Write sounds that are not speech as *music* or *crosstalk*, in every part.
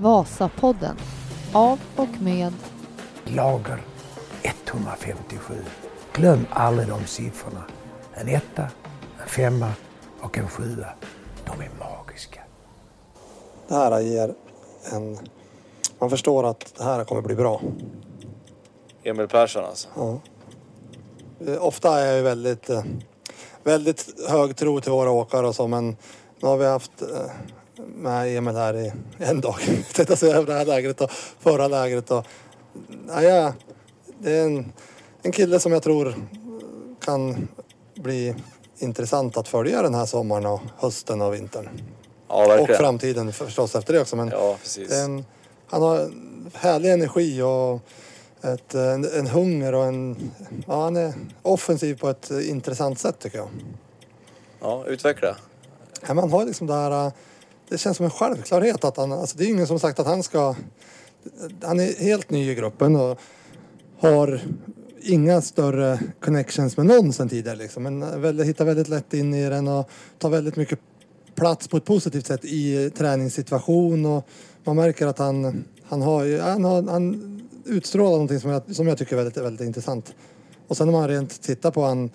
Vasapodden av och med Lager 157. Glöm aldrig de siffrorna. En etta, en femma och en sjua. De är magiska. Det här ger en... Man förstår att det här kommer bli bra. Emil Persson alltså. Ja. Eh, Ofta är jag ju väldigt, eh, väldigt hög tro till våra åkare och så men nu har vi haft eh, med Emil här i en dag. Tänkte jag säga det här lägret och förra lägret och... Ja, ja, det är en, en kille som jag tror kan bli intressant att följa den här sommaren och hösten och vintern. Ja, Och framtiden förstås efter det också men Ja, precis. en, han har härlig energi och ett, en, en hunger och en... Ja, han är offensiv på ett intressant sätt tycker jag. Ja, utveckla. Ja, Man har liksom det här... Det känns som en självklarhet att han... Alltså det är ingen som sagt att han ska... Han är helt ny i gruppen och har inga större connections med någon sen tidigare liksom. Men eh, väldigt, hittar väldigt lätt in i den och tar väldigt mycket plats på ett positivt sätt i träningssituation och man märker att han, han har, ju- han, har, han utstrålar någonting som jag, som jag tycker är väldigt, väldigt intressant. Och sen om man rent tittar på han,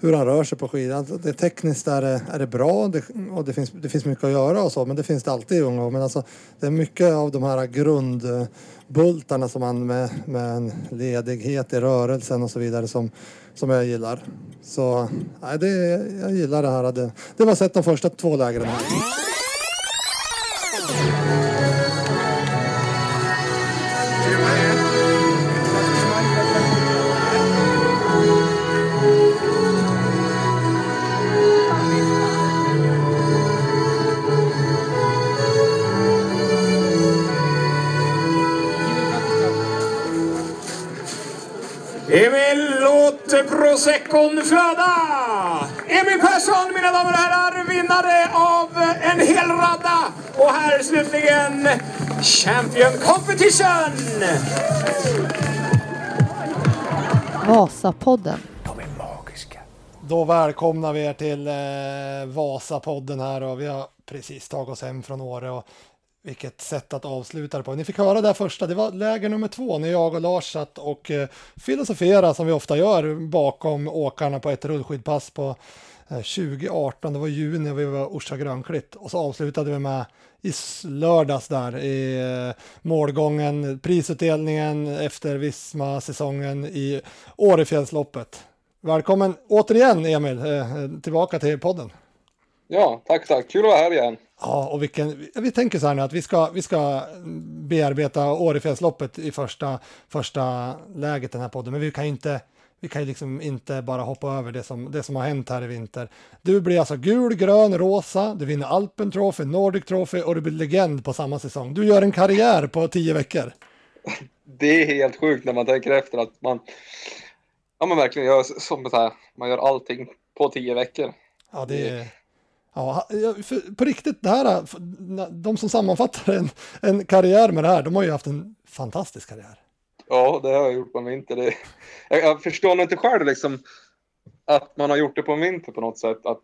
hur han rör sig på skidor. Det tekniskt är det, är det bra det, och det finns, det finns mycket att göra och så men det finns det alltid i unga Men alltså det är mycket av de här grundbultarna som man med, med en ledighet i rörelsen och så vidare som, som jag gillar. Så nej, det, jag gillar det här. Det, det var sett de första två lägren här. Emil låt proseccon flöda! Emil Persson, mina damer och herrar, vinnare av en hel radda. Och här slutligen Champion Competition! Vasapodden. De är magiska. Då välkomnar vi er till eh, Vasapodden här och vi har precis tagit oss hem från Åre och vilket sätt att avsluta det på. Ni fick höra det här första, det var läger nummer två när jag och Lars satt och eh, filosoferade som vi ofta gör bakom åkarna på ett rullskidpass på eh, 2018, det var juni och vi var Orsa Grönklitt och så avslutade vi med i lördags där i eh, målgången, prisutdelningen efter Visma-säsongen i Årefjällsloppet. Välkommen återigen Emil, eh, tillbaka till podden. Ja, tack, tack. Kul att vara här igen. Ja, och vilken, vi tänker så här nu att vi ska, vi ska bearbeta Årefjällsloppet i första, första läget den här podden, men vi kan ju inte, vi kan ju liksom inte bara hoppa över det som, det som har hänt här i vinter. Du blir alltså gul, grön, rosa, du vinner Alpen Trophy, Nordic Trophy och du blir legend på samma säsong. Du gör en karriär på tio veckor. *laughs* Det är helt sjukt när man tänker efter att man, ja men verkligen gör som så här, man gör allting på tio veckor. Ja, det är... Ja, på riktigt, det här, de som sammanfattar en, en karriär med det här, de har ju haft en fantastisk karriär. Ja, det har jag gjort på en vinter. Det, jag, jag förstår nog inte själv liksom att man har gjort det på en vinter på något sätt. Att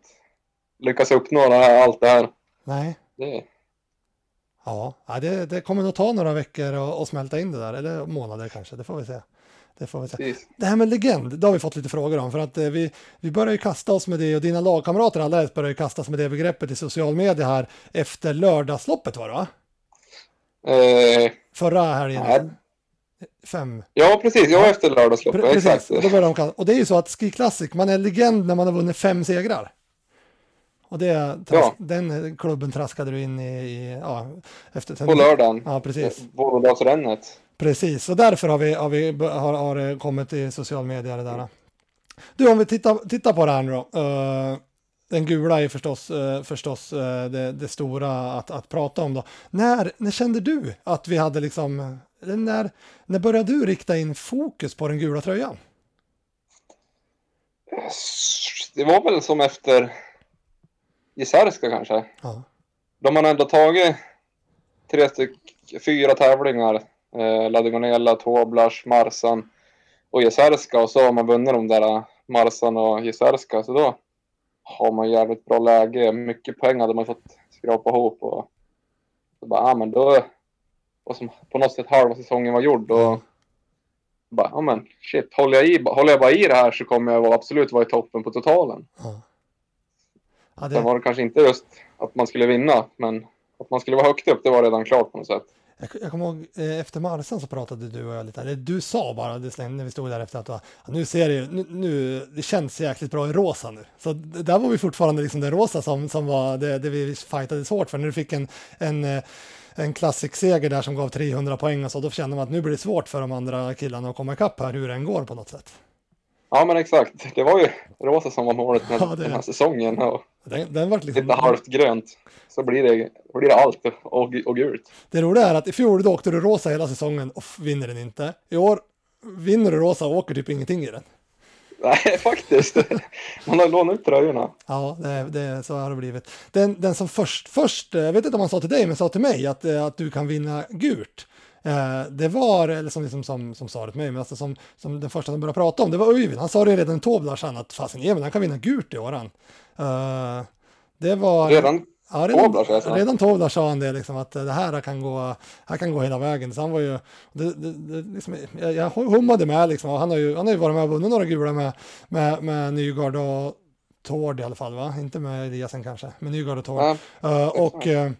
lyckas uppnå det här, allt det här. Nej. Det, Ja, det, det kommer nog ta några veckor att smälta in det där, eller månader kanske, det får vi se. Det, får vi precis. det här med legend, det har vi fått lite frågor om, för att eh, vi, vi börjar ju kasta oss med det, och dina lagkamrater alla börjar ju kastas med det begreppet i social media här efter lördagsloppet var det va? Eh, Förra helgen. Nej. Fem. ja, precis. Jag var efter lördagsloppet. Pre- Exakt. Precis, och, då börjar de och det är ju så att Ski Classic, man är legend när man har vunnit fem segrar. Och det, Ja. den klubben traskade du in i, i ja, efter... På lördagen. Ja, precis. Vålådalsrännet. Precis, så därför har, vi, har, vi, har, har det kommit i social media det där. Du, om vi tittar, tittar på det här nu då. Eh, den gula är förstås, eh, förstås eh, det, det stora att, att prata om då. När, när kände du att vi hade liksom, när, när började du rikta in fokus på den gula tröjan? Det var väl som efter Gisärska kanske. Ja. De har ändå tagit tre styck, fyra tävlingar. Eh, Ladigonella, Toblach, Marsan och Gisärska. Och så har man vunnit de där eh, Marsan och Gisärska. Så då har man jävligt bra läge. Mycket pengar hade man fått skrapa ihop. Och så bara, ja men då, och som på något sätt halva säsongen var gjord. Och bara, ja men shit, håller jag, i, håller jag bara i det här så kommer jag absolut vara i toppen på totalen. Ja. Ja, Sen det, var det kanske inte just att man skulle vinna, men att man skulle vara högt upp, det var redan klart på något sätt. Jag, jag kommer ihåg eh, efter Marsan så pratade du och jag lite, eller du sa bara det släng- när vi stod där efter att ja, nu ser det ju, nu, nu, det känns jäkligt bra i rosa nu. Så där var vi fortfarande liksom det rosa som, som var det, det vi fightade svårt för. När du fick en, en, eh, en klassikseger där som gav 300 poäng och så, då kände man att nu blir det svårt för de andra killarna att komma ikapp här hur den går på något sätt. Ja men exakt, det var ju rosa som var målet den, Ja, det- den här säsongen. Och Den, den var liksom, lite halvt grönt. Så blir det, blir det allt och, och gult. Det roliga är att i fjol då åkte du rosa hela säsongen och vinner den inte. I år vinner du rosa och åker typ ingenting i den. Nej, *laughs* faktiskt. Man har lånat ut tröjorna. Ja, det, det, så har det blivit. Den, den som först, först, jag vet inte om han sa till dig, men sa till mig att, eh, att du kan vinna gult. Eh, Det var, eller som, liksom, som, som sa det till mig, men alltså som, som den första som började prata om, det var Öyvind. Han sa det redan i Toblarsson att fasen Emil, han kan vinna gult i år han. Eh, Det var... Redan Ja, Toblar, säger jag. redan Toblar sa han det, liksom, att det här kan gå, här kan gå hela vägen. Så han var ju, det, det, det, liksom, jag, jag hummade med, liksom, och han, har ju, han har ju varit med och vunnit några gula med, med, med Nygard och Tord i alla fall, va? Inte med Eliasen kanske, men Nygard och Tord. Ja, Eh, och eh,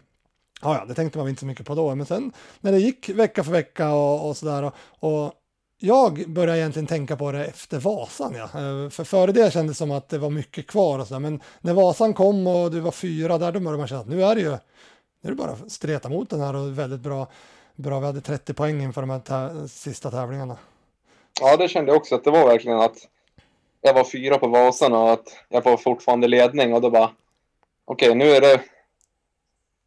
ja, ja, det tänkte man inte så mycket på då, men sen när det gick vecka för vecka och, och sådär och, och jag började egentligen tänka på det efter Vasan, ja. Eh, för före det kändes det som att det var mycket kvar och så där, men när Vasan kom och du var fyra där, då började man känna att nu är det ju, nu är det bara att streta mot den här och väldigt bra, bra, vi hade 30 poäng inför de här tä- sista tävlingarna. ja, det kände jag också att det var verkligen att jag var fyra på Vasan och att jag var fortfarande ledning och då bara okej, nu är det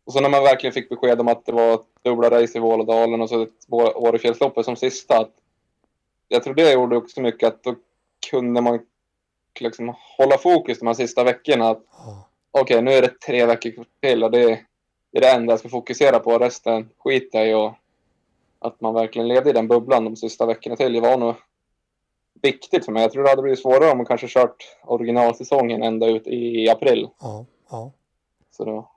och så när man verkligen fick besked om att det var dubbla race i Vålådalen och så Årefjällsloppet som sista. Att jag tror det gjorde också mycket att då kunde man liksom hålla fokus de här sista veckorna. Att okej, nu är det tre veckor till och det, det är det enda jag ska fokusera på. Resten skiter jag i och att man verkligen levde i den bubblan de sista veckorna till. Det var nog viktigt för mig. Jag tror det hade blivit svårare om man kanske kört originalsäsongen ända ut i april. ja, ja. Så då,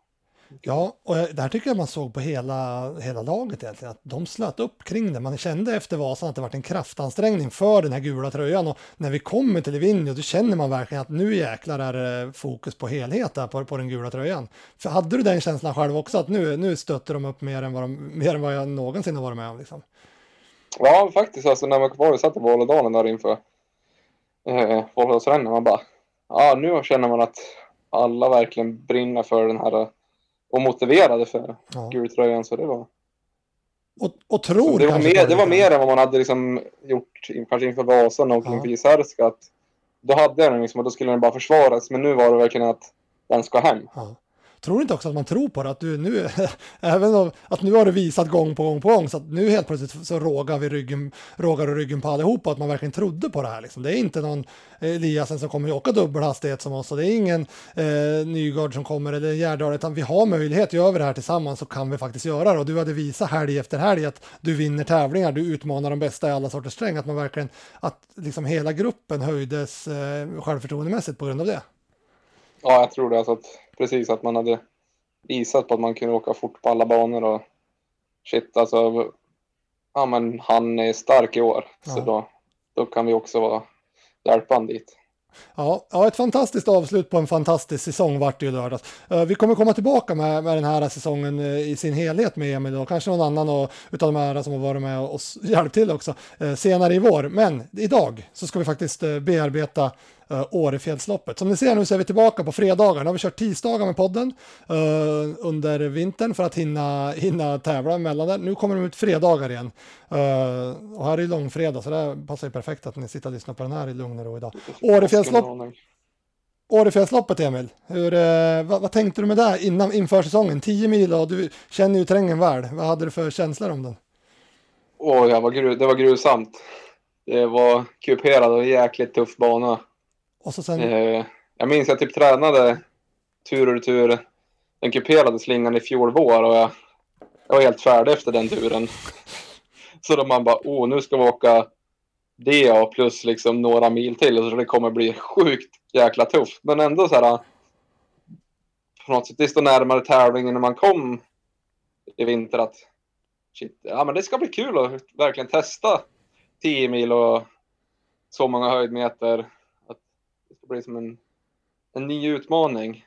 Ja, och det här tycker jag man såg på hela, hela laget egentligen, att de slöt upp kring det. Man kände efter Vasan att det varit en kraftansträngning för den här gula tröjan och när vi kommer till Livigno då känner man verkligen att nu jäklar är det fokus på helhet där på, på den gula tröjan. För hade du den känslan själv också att nu, nu stötte de upp mer än vad, de, mer än vad jag någonsin har varit med om liksom? Ja, faktiskt. Alltså, när man var och satt i Vålådalen där inför eh, Vålådalsrennen, man bara... Ja, nu känner man att alla verkligen brinner för den här och motiverade för Ja. gultröjan. Så det var, Och, och tror det var, mer, det var mer än vad man hade liksom gjort kanske inför Vasan och Ja. inför Jizerska. Då hade jag den liksom och då skulle den bara försvaras. Men nu var det verkligen att den ska hem. Ja. Tror du inte också att man tror på det? Att du nu, *laughs* även om, att nu har du visat gång på gång på gång, så att nu helt plötsligt så rågar vi ryggen, rågar du ryggen på allihopa, att man verkligen trodde på det här. Liksom. Det är inte någon eh, Eliasen som kommer att åka dubbelhastighet som oss, och det är ingen eh, Nygard som kommer, eller Gärdal, utan vi har möjlighet Gör vi det här tillsammans, så kan vi faktiskt göra det. Och du hade visat helg efter helg att du vinner tävlingar, du utmanar de bästa i alla sorters sträng, att man verkligen, att liksom hela gruppen höjdes eh, självförtroendemässigt på grund av det. Ja, jag tror det. Alltså att, precis att man hade visat på att man kunde åka fort på alla banor och shit alltså. Ja, men han är stark i år. Så Ja. då, då kan vi också vara hjälpande dit. Ja, ja, ett fantastiskt avslut på en fantastisk säsong vart det ju lördags. Eh, vi kommer komma tillbaka med, med den här säsongen eh, i sin helhet med Emil och kanske någon annan och, utav de här som har varit med och hjälpt till också eh, senare i vår. Men idag så ska vi faktiskt bearbeta uh, Årefjällsloppet. Som ni ser nu så är vi tillbaka på fredagar. Nu har vi kört tisdagar med podden eh, under vintern för att hinna, hinna tävla emellan där. Nu kommer de ut fredagar igen. Eh, och här är ju långfredag så det passar ju perfekt att ni sitter och lyssnar på den här i lugn och ro idag. Årefjällslopp, Årefjällsloppet Emil, hur, eh, vad, vad tänkte du med det innan, inför säsongen? 10 mil och du känner ju terrängen väl. Vad hade du för känslor om den? Åh, jag var gru, det var grusamt. Det var kuperad och jäkligt tuff bana. Och så sen, eh, jag minns jag typ tränade tur och retur den kuperade slingan i fjol vår och jag, jag var helt färdig efter den turen. *laughs* Så då man bara, åh, nu ska vi åka det och plus liksom några mil till så det kommer bli sjukt jäkla tufft. Men ändå så här på något sätt desto närmare tävlingen när man kom i vinter att shit, ja men det ska bli kul att verkligen testa 10 mil och så många höjdmeter. Bli som en, en ny utmaning.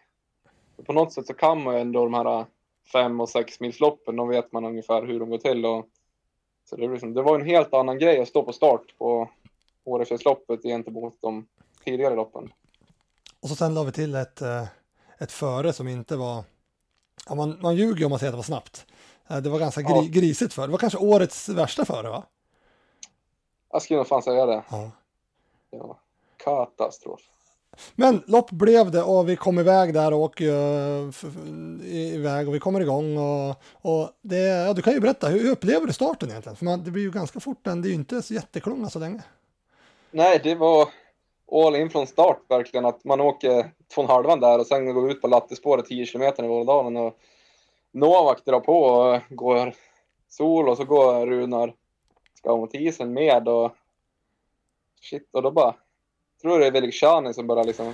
På något sätt så kan man ju ändå de här fem och sex milsloppen, då vet man ungefär hur de går till. Och, så det, var liksom, det var en helt annan grej att stå på start på Årefjällsloppet gentemot de tidigare loppen. Och så sen la vi till ett, eh, ett före som inte var... Ja, man, man ljuger om man säger att det var snabbt. Eh, Det var ganska gri, Ja. grisigt för. Det var kanske årets värsta före va? Jag skulle nog fan säga det. Ja. Var katastrof. Men lopp blev det och vi kom iväg där och eh, åker iväg och vi kommer igång och, och det, ja, du kan ju berätta, hur, upplever du starten egentligen? För man, det blir ju ganska fort, den, det är ju inte så jätteklunga så länge. Nej, det var all in från start verkligen. Att man åker två och halvan där och sen går ut på lattespåret 10 kilometer i Vålådalen och Novak drar på och går sol och så går Runar ska mot isen med och shit och då bara tror det är Velikshani som börjar liksom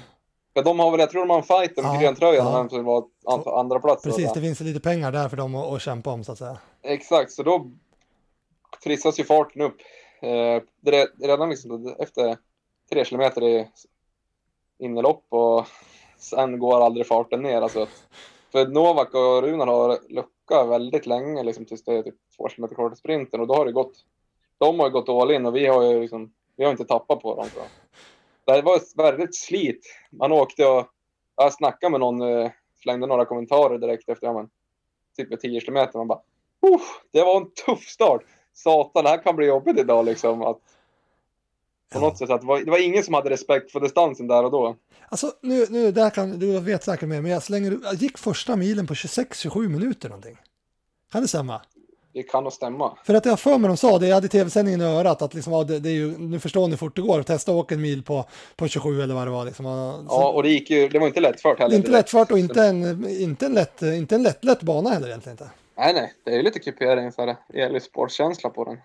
för de har väl, jag tror de har en fight om Ja, gröntröjan ja. vem som var an- andra plats. Precis, det finns lite pengar där för dem att, att kämpa om så att säga. Exakt, så då trissas ju farten upp. Eh, det är redan liksom efter tre kilometer i innelopp och sen går aldrig farten ner. Alltså, för Novak och Runar har luckat väldigt länge liksom, tills det är typ två kilometer kvar till sprinten och då har det gått. De har ju gått all in och vi har ju liksom, vi har inte tappat på dem. Så. Det var ett väldigt slit. Man åkte och jag snackade med någon, eh, slängde några kommentarer direkt efter, ja men, typ med 10 kilometer. Man bara, "Uff, det var en tuff start. Satan, det här kan bli jobbigt idag liksom. Att, på något sätt, att det, var, det var ingen som hade respekt för distansen där och då. Alltså nu, nu där kan du vet säkert mer, men jag slänger jag gick första milen på 26-27 minuter någonting. Kan det stämma? Det kan nog stämma. För att jag har för mig de sa det, jag hade tv-sändningen i örat, att liksom, ja, det, det är ju, nu förstår ni hur fort det går, testa att åka en mil på, på 27 eller vad det var. Liksom. Och, så, Ja, och det gick ju, det var inte lättfört det heller. inte direkt. lättfart och inte en, inte en, lätt, inte en lätt, lätt bana heller egentligen inte. Nej, nej, det är ju lite kupering så här, elsportkänsla på den.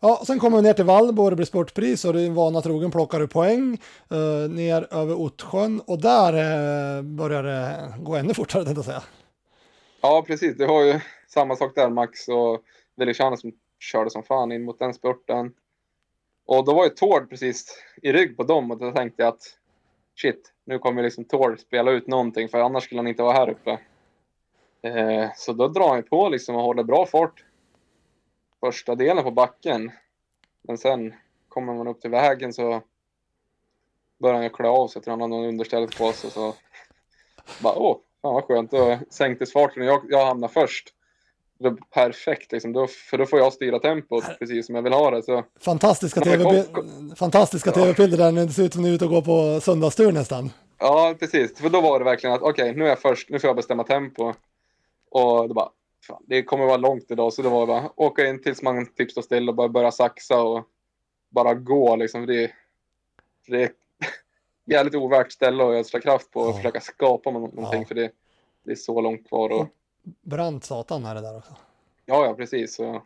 Ja, och sen kommer vi ner till Vallbo, det blir sportpris och det är vana trogen plockar du poäng eh, ner över Ottsjön och där eh, börjar det gå ännu fortare tänkte jag säga. Ja, precis. Det var ju samma sak där, Max och Velikshani som körde som fan in mot den spurten. Och då var ju Tord precis i rygg på dem och då tänkte jag att shit, nu kommer liksom Tord spela ut någonting för annars skulle han inte vara här uppe. Eh, så då drar han ju på liksom och håller bra fart första delen på backen. Men sen kommer man upp till vägen så börjar han klä av sig. Jag tror han har någon understället på sig. Så bara, åh, fan vad skönt. Då sänktes farten och jag, jag hamnade först. Perfekt liksom. Då, för då får jag styra tempot precis som jag vill ha det. Så Fantastiska Ja, tv tv-bilder där när det ser ut som ni är ute och går på söndagstur nästan. Ja, precis. För då var det verkligen att okej, nu är jag först, nu får jag bestämma tempo. Och då bara, fan, det kommer vara långt idag. Så då var det bara åka in tills man typ står still och bara börja saxa och bara gå liksom. För det, för det är *laughs* jävligt ovärt ställe att ödsla kraft på och Ja. försöka skapa nå- någonting. Ja. För det, det är så långt kvar. Och, Brant satan är det där också. ja, ja, precis. Så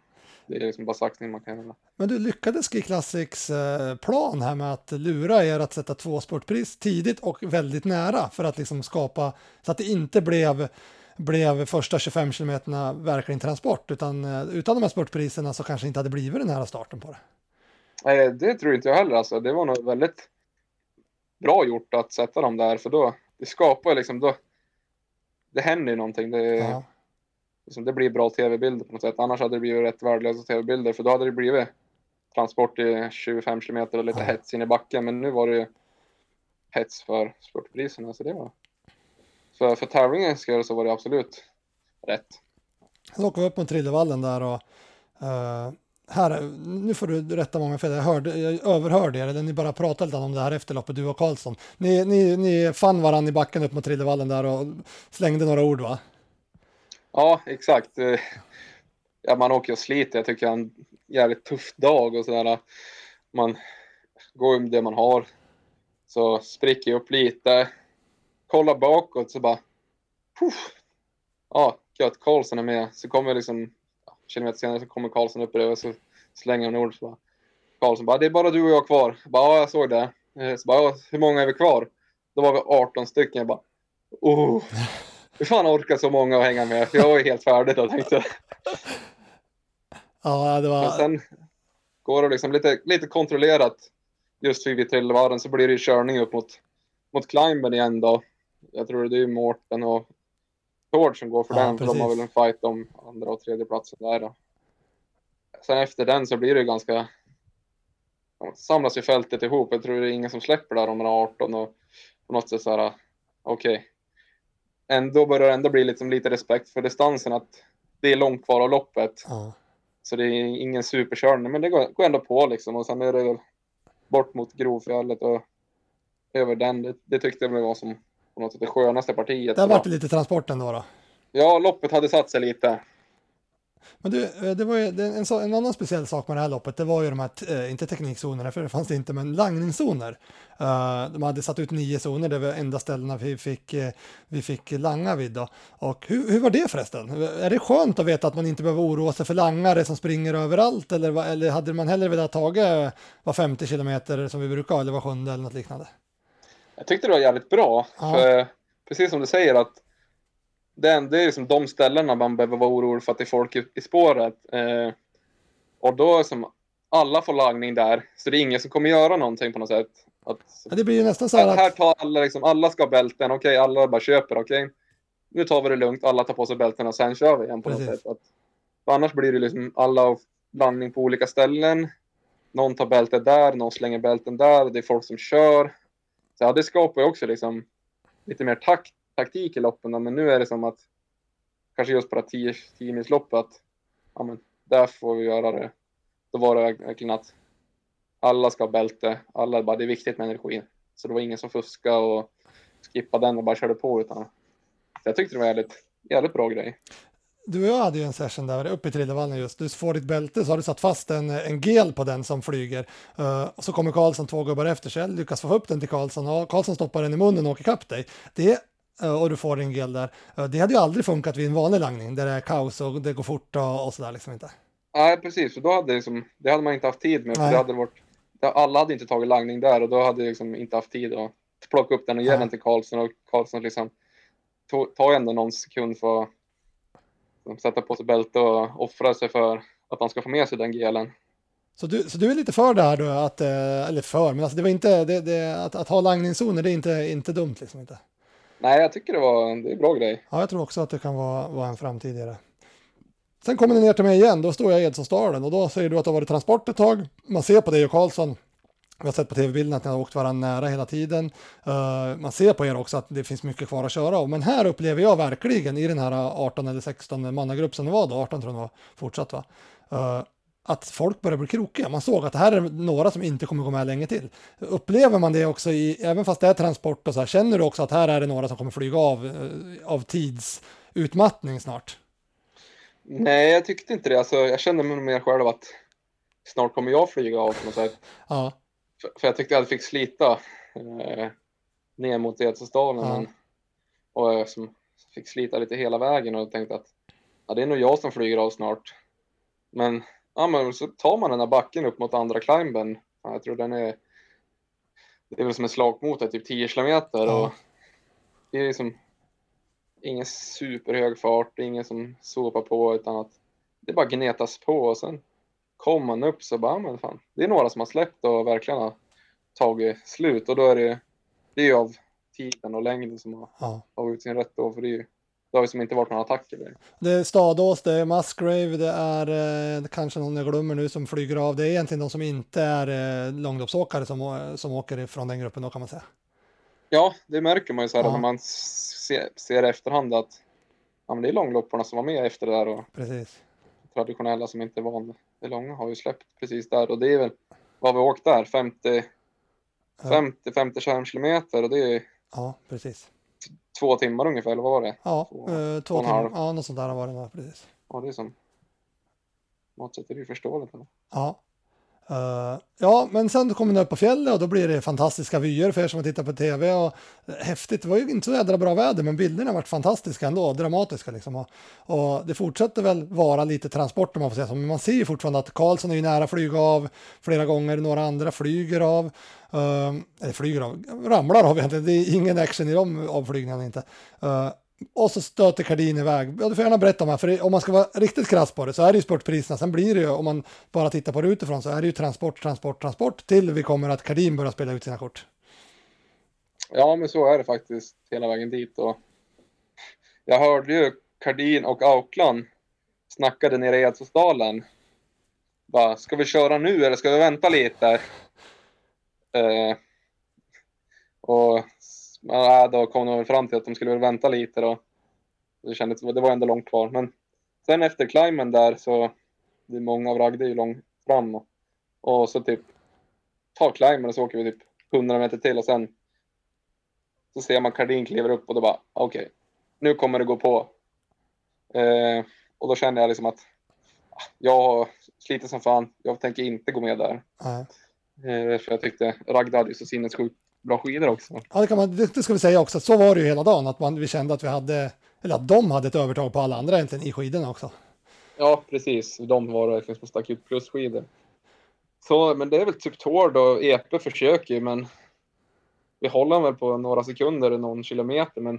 det är liksom bara saxning man kan göra. Men du lyckades Ski Classics eh, plan här med att lura er att sätta två sportpris tidigt och väldigt nära för att liksom skapa så att det inte blev blev första 25 kilometerna verkligen transport utan eh, utan de här sportpriserna så kanske inte hade blivit den här starten på det. Nej, det tror inte jag heller. Alltså. Det var nog väldigt bra gjort att sätta dem där. För då, det skapar liksom, då, det händer ju någonting. Det, Ja. Liksom, det blir bra tv-bilder på något sätt. Annars hade det blivit rätt värdelösa tv-bilder. För då hade det blivit transport i 25 kilometer och lite Ja. hets in i backen. Men nu var det ju hets för spurtpriserna. Så det var... För, för tävlingens skull så var det absolut rätt. Sen åker vi upp mot Trillevallen där och eh, här, nu får du rätta många fel, jag, hörde, jag överhörde er, eller ni bara pratade lite om det här efter loppet, du och Karlsson. Ni, ni, ni fann varandra i backen upp mot Trillevallen där och slängde några ord va? Ja, exakt. Eh, ja, man åker och sliter. Jag tycker det är en jävligt tuff dag och sådär. Man går med det man har. Så spricker jag upp lite. Kollar bakåt så bara... Puff. Ja, gött. Karlsson är med. Så kommer liksom... ja, Kilometer senare så kommer Karlsson upp bredvid så slänger han ord. Så bara, Karlsson bara, det är bara du och jag kvar. Jag bara, ja, jag såg det. Eh, så bara, ja, hur många är vi kvar? Då var vi 18 stycken. Jag bara, oh. Hur fan orkar så många att hänga med? För jag var ju helt färdig då tänkte jag. Ja, det Men var... sen går det liksom lite, lite kontrollerat just vid Trillevarren så blir det ju körning upp mot, mot Climben igen då. Jag tror det är Mårten och Tord som går för Ja, den. För de har precis. väl en fight om andra och tredje platsen där då. Sen efter den så blir det ganska samlas ju fältet ihop. Jag tror det är ingen som släpper där om några 18 och på något sätt så här okej. Ändå börjar det ändå bli liksom lite respekt för distansen att det är långt kvar av loppet. Ja. Så det är ingen superkörning, men det går, går ändå på liksom. Och sen är det väl bort mot Grovfjället och över den. Det, det tyckte jag var som på något sätt det skönaste partiet. Där vart det lite transport ändå då. Ja, loppet hade satt sig lite. Men du, eh, det var ju en, en annan speciell sak med det här loppet, det var ju de här, eh, inte teknikzonerna, för det fanns det inte, men langningszoner. Eh, de hade satt ut nio zoner, det var enda ställena vi fick, vi fick langa vid då. Och hur, hur var det förresten? Är det skönt att veta att man inte behöver oroa sig för langare som springer överallt, eller, eller hade man hellre velat tagit var 50 kilometer som vi brukar eller var sjunde eller något liknande? Jag tyckte det var jävligt bra. Ja. För, precis som du säger att den, det är liksom de ställena man behöver vara orolig för att det är folk i, i spåret. Eh, och då är som alla får lagning där, så det är ingen som kommer göra någonting på något sätt. Att, Ja, Det blir ju nästan så här här, här att, tar alla, liksom, alla ska ha bälten, okej, alla bara köper, okej. Nu tar vi det lugnt, alla tar på sig bälten och sen kör vi igen på Precis. något sätt. Att, annars blir det liksom alla landning på olika ställen. Någon tar bältet där, någon slänger bälten där, det är folk som kör. Så ja, det skapar ju också liksom lite mer takt, taktik i loppen, då, men nu är det som att kanske just på det 10 milsloppet att ja, men där får vi göra det. Då var det verkligen att alla ska ha bälte, alla bara det är viktigt med energin. Så det var ingen som fuskade och skippade den och bara körde på utan så jag tyckte det var jävligt, jävligt bra grej. du och jag hade ju en session där uppe i Trillevallen just. Du får ditt bälte så har du satt fast en, en gel på den som flyger. Uh, och så kommer Karlsson två gubbar efter sig, lyckas få upp den till Karlsson och Karlsson stoppar den i munnen och åker kapp dig. Det, och du får en gel där. Eh, det hade ju aldrig funkat vid en vanlig langning där det är kaos och det går fort och, och sådär liksom inte. Nej precis, för då hade liksom, det hade man inte haft tid med. För Nej. det hade varit, alla hade inte tagit langning där och då hade jag liksom inte haft tid att plocka upp den och ge Nej. den till Karlsson och Karlsson liksom tog, tar ju ändå någon sekund för att liksom, sätta på sig bälte och offra sig för att han ska få med sig den gelen. Så du, så du är lite för det här då, att, eh, eller för, men alltså det var inte, det, det, att, att ha langningszoner det är inte, inte dumt liksom inte. Nej, jag tycker det var det är en bra grej. Ja, jag tror också att det kan vara, vara en framtid i det. Sen kommer ni ner till mig igen, då står jag i Edsåsdalen och då säger du att det har varit transport ett tag. Man ser på dig och Karlsson, vi har sett på tv-bilden att ni har åkt varandra nära hela tiden. Uh, man ser på er också att det finns mycket kvar att köra av. Men här upplever jag verkligen i den här 18 eller 16 mannagrupp som det var då, 18 tror jag det var, fortsatt va. Uh, att folk börjar bli krokiga. Man såg att det här är några som inte kommer gå med länge till. Upplever man det också i, även fast det är transport och så här, känner du också att här är det några som kommer flyga av eh, av tidsutmattning snart? Nej, jag tyckte inte det. Alltså, jag kände mig mer själv att snart kommer jag flyga av på något sätt. Ja, För, för jag tyckte jag fick slita eh, ner mot Edsåsdalen. Ja. Och jag som fick slita lite hela vägen och tänkte att ja, det är nog jag som flyger av snart. Men, ja, men så tar man den här backen upp mot andra climben. Ja, jag tror den är det är väl som en slagmotor, typ 10 kilometer. Och det är liksom ingen superhög fart, det är ingen som sopar på utan att det bara gnetas på och sen kommer man upp så bara, men fan, det är några som har släppt och verkligen har tagit slut och då är det, det är ju av tiden och längden som har ja. tagit ut sin rätt då, för det, är ju, det har ju som inte varit några attacker. Det är Stadås, det är Musgrave, det är eh, kanske någon jag glömmer nu som flyger av. Det är egentligen de som inte är eh, långloppsåkare som, som åker ifrån den gruppen då kan man säga. Ja, det märker man ju så här Ja. när man ser, ser i efterhand att ja, men det är långlopparna som var med efter det där och Precis. traditionella som inte är van det långa har ju släppt precis där och det är väl vad vi åkt där, 50 Ja. 50-55 kilometer och det är Ja, precis. Två timmar ungefär, eller vad var det? Ja, Två- eh, två timmar. halv. Ja, något sånt där var det precis. Ja, det är som... Det ju förståeligt. eller? Ja. Uh, ja, men sen kommer ni upp på fjället och då blir det fantastiska vyer för er som har tittat på tv. Och, eh, häftigt, det var ju inte så jädra bra väder men bilderna har varit fantastiska ändå, dramatiska liksom. Och, och det fortsätter väl vara lite transport om man får säga så, men man ser ju fortfarande att Karlsson är ju nära att flyga av flera gånger, några andra flyger av. Uh, eller flyger av, ramlar av egentligen, det är ingen action i de avflygningarna inte. Uh, och så stöter Kardin iväg. Ja, du får gärna berätta om det, här, för om man ska vara riktigt krass på det så är det ju spurtpriserna. Sen blir det ju, om man bara tittar på det utifrån, så är det ju transport, transport, transport till vi kommer att Kardin börjar spela ut sina kort. Ja, men så är det faktiskt hela vägen dit. Och jag hörde ju Kardin och Aukland snackade nere i Edsåsdalen. Bara, ska vi köra nu eller ska vi vänta lite? Eh, och ja, då kom de väl fram till att de skulle väl vänta lite då. Det kändes, det var ändå långt kvar. Men sen efter climben där så, det är många av är ju långt fram. Och, så typ, tar climben och så åker vi typ 100 meter till och sen så ser man Kardin kliver upp och då bara, okej, okay, nu kommer det gå på. Eh, och då kände jag liksom att ah, jag sliter som fan, jag tänker inte gå med där. Nej. Eh, för jag tyckte Ragda hade ju så sinnessjukt bra skidor också. Ja, det, kan man, det, det ska vi säga också, så var det ju hela dagen, att man, vi kände att vi hade, eller att de hade ett övertag på alla andra egentligen i skidorna också. Ja, precis. De var verkligen som stack ut plusskidor. Så, men det är väl typ Tord och Epe försöker ju, men vi håller väl på några sekunder, någon kilometer, men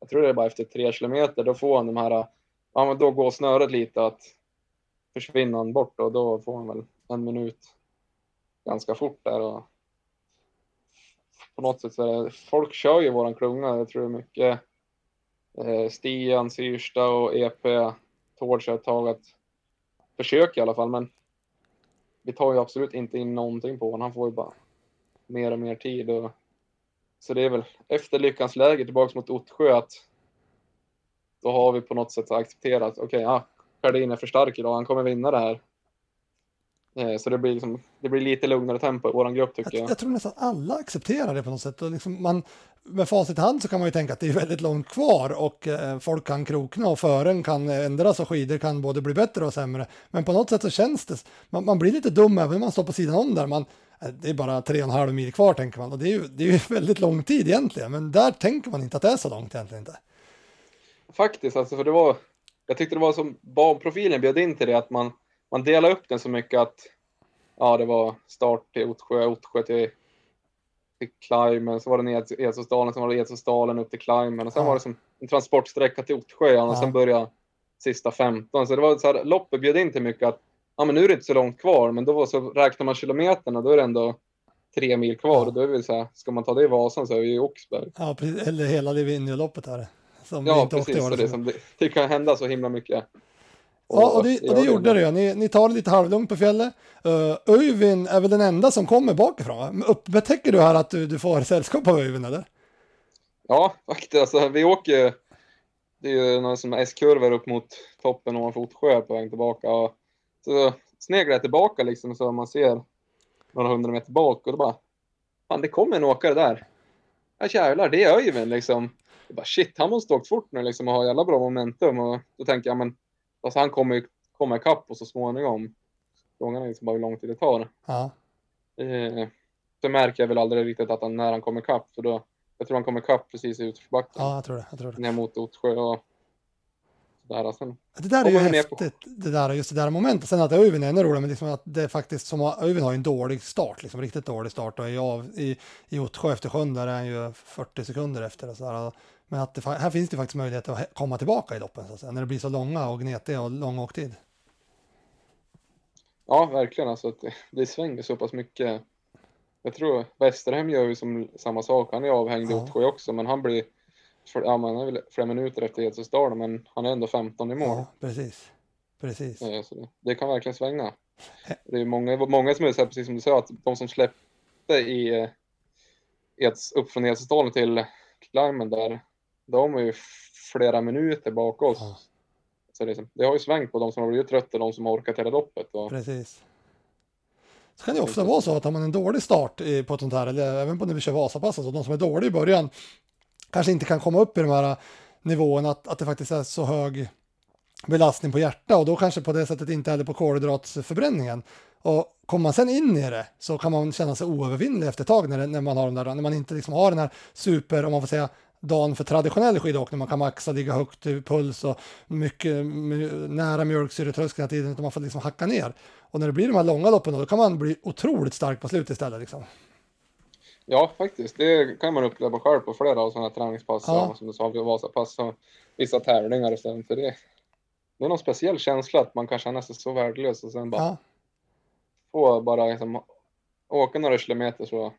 jag tror det är bara efter tre kilometer, då får han de här, ja men då går snöret lite att försvinna bort och då får han väl en minut ganska fort där och på något sätt så är det, folk kör ju våran klunga, jag tror det är mycket eh, Stian, Syrsta och EP Tord ett tag att försöka i alla fall, men vi tar ju absolut inte in någonting på honom. Han får ju bara mer och mer tid och så det är väl efter lyckans läge tillbaks mot Ottsjö att då har vi på något sätt accepterat, okej, okay, ja, Perdin är för stark idag, han kommer vinna det här. Eh, så det blir, liksom, det blir lite lugnare tempo i vår grupp tycker jag. jag. Jag tror nästan alla accepterar det på något sätt. Och liksom man, med facit i hand så kan man ju tänka att det är väldigt långt kvar och eh, folk kan krokna och fören kan ändras och skidor kan både bli bättre och sämre. Men på något sätt så känns det, man, man blir lite dum även om man står på sidan om där. Man, eh, det är bara tre och en halv mil kvar tänker man och det är ju, det är ju *laughs* väldigt lång tid egentligen. Men där tänker man inte att det är så långt egentligen inte. Faktiskt, alltså för det var, jag tyckte det var som banprofilen bjöd in till det att man, man delar upp den så mycket att ja, det var start till Ottsjö, Ottsjö till, till Climben, så var det Edsåsdalen, sen var det Edsåsdalen upp till Climben och sen ja. var det som en transportsträcka till Ottsjö och ja. sen började sista 15. Så det var så här, loppet bjöd in till mycket att ja, men nu är det inte så långt kvar, men då så räknar man kilometerna, då är det ändå tre mil kvar och då är vi så här, ska man ta det i Vasan så är vi i Oxberg. Ja, precis, eller hela Livigno-loppet här. Som ja, precis. Så det, som, det, det kan hända så himla mycket. Och, ja, och det, och det gjorde det. Ni, ni tar det lite halvlugnt på fjället. Uh, Öyvind är väl den enda som kommer bakifrån? Upptäcker du här att du, du får *laughs* sällskap av Öyvind eller? Ja, faktiskt. Alltså, vi åker det är ju någon som S-kurvor upp mot toppen ovanför Ottsjö på väg tillbaka. Och så sneglar jag tillbaka liksom så man ser några hundra meter bak och då bara, fan det kommer en åkare där. Ja jävlar, det är Öyvind liksom. Jag bara shit, han måste ha åkt fort nu liksom och har jävla bra momentum och då tänker jag men Alltså han kommer ju komma ikapp och så småningom. Frågan är liksom bara hur lång tid det tar. Ja. Eh, så märker jag väl aldrig riktigt att han, när han kommer ikapp. För då, jag tror han kommer ikapp precis i utförsbacken. Ja, jag tror det. Jag tror det. Ner mot Ottsjö och sådär. Sen det där är ju häftigt, det där, just det där momentet. Sen att Öyvind är ännu roligare, men liksom att det faktiskt som Öyvind har en dålig start, liksom riktigt dålig start och är av i, i Ottsjö efter sjön där är han ju 40 sekunder efter och sådär. Men att det, här finns det faktiskt möjlighet att komma tillbaka i loppen så att säga, när det blir så långa och gnetiga och lång åktid. Ja, verkligen. Alltså att det, *laughs* det svänger så pass mycket. Jag tror Westerhem gör ju som samma sak. Han är avhängd i ja. också, men han blir för, ja, man är väl flera minuter efter Edsåsdalen, men han är ändå 15 i mål. Ja, precis. precis. Ja, så det, det, kan verkligen svänga. Det är många, många som är så här, precis som du sa, att de som släppte i eh, Eds, upp från Edsåsdalen till Climben där, de är ju flera minuter bak oss. Ja. Så det, det, har ju svängt på de som har blivit trötta och de som har orkat hela loppet. Och... Precis. Så kan det ofta vara så att har man en dålig start på ett sånt här, eller även på när vi kör Vasapass, alltså de som är dåliga i början kanske inte kan komma upp i de här nivåerna, att, att det faktiskt är så hög belastning på hjärta och då kanske på det sättet inte heller på kolhydratsförbränningen. Och kommer man sen in i det så kan man känna sig oövervinnlig efter ett tag när, när man har de där, när man inte liksom har den här super, om man får säga, dagen för traditionell skidåkning. Man kan maxa, ligga högt i puls och mycket nära mjölksyretröskeln hela tiden, utan man får liksom hacka ner. Och när det blir de här långa loppen då, då kan man bli otroligt stark på slutet istället. Liksom. Ja, faktiskt. Det kan man uppleva själv på flera av sådana här träningspass. Ja. Ja. Som du sa, Vasapass och vissa tävlingar och sen. För det, det är någon speciell känsla att man kan känna sig så värdelös och sen bara Ja. få bara liksom, åka några kilometer så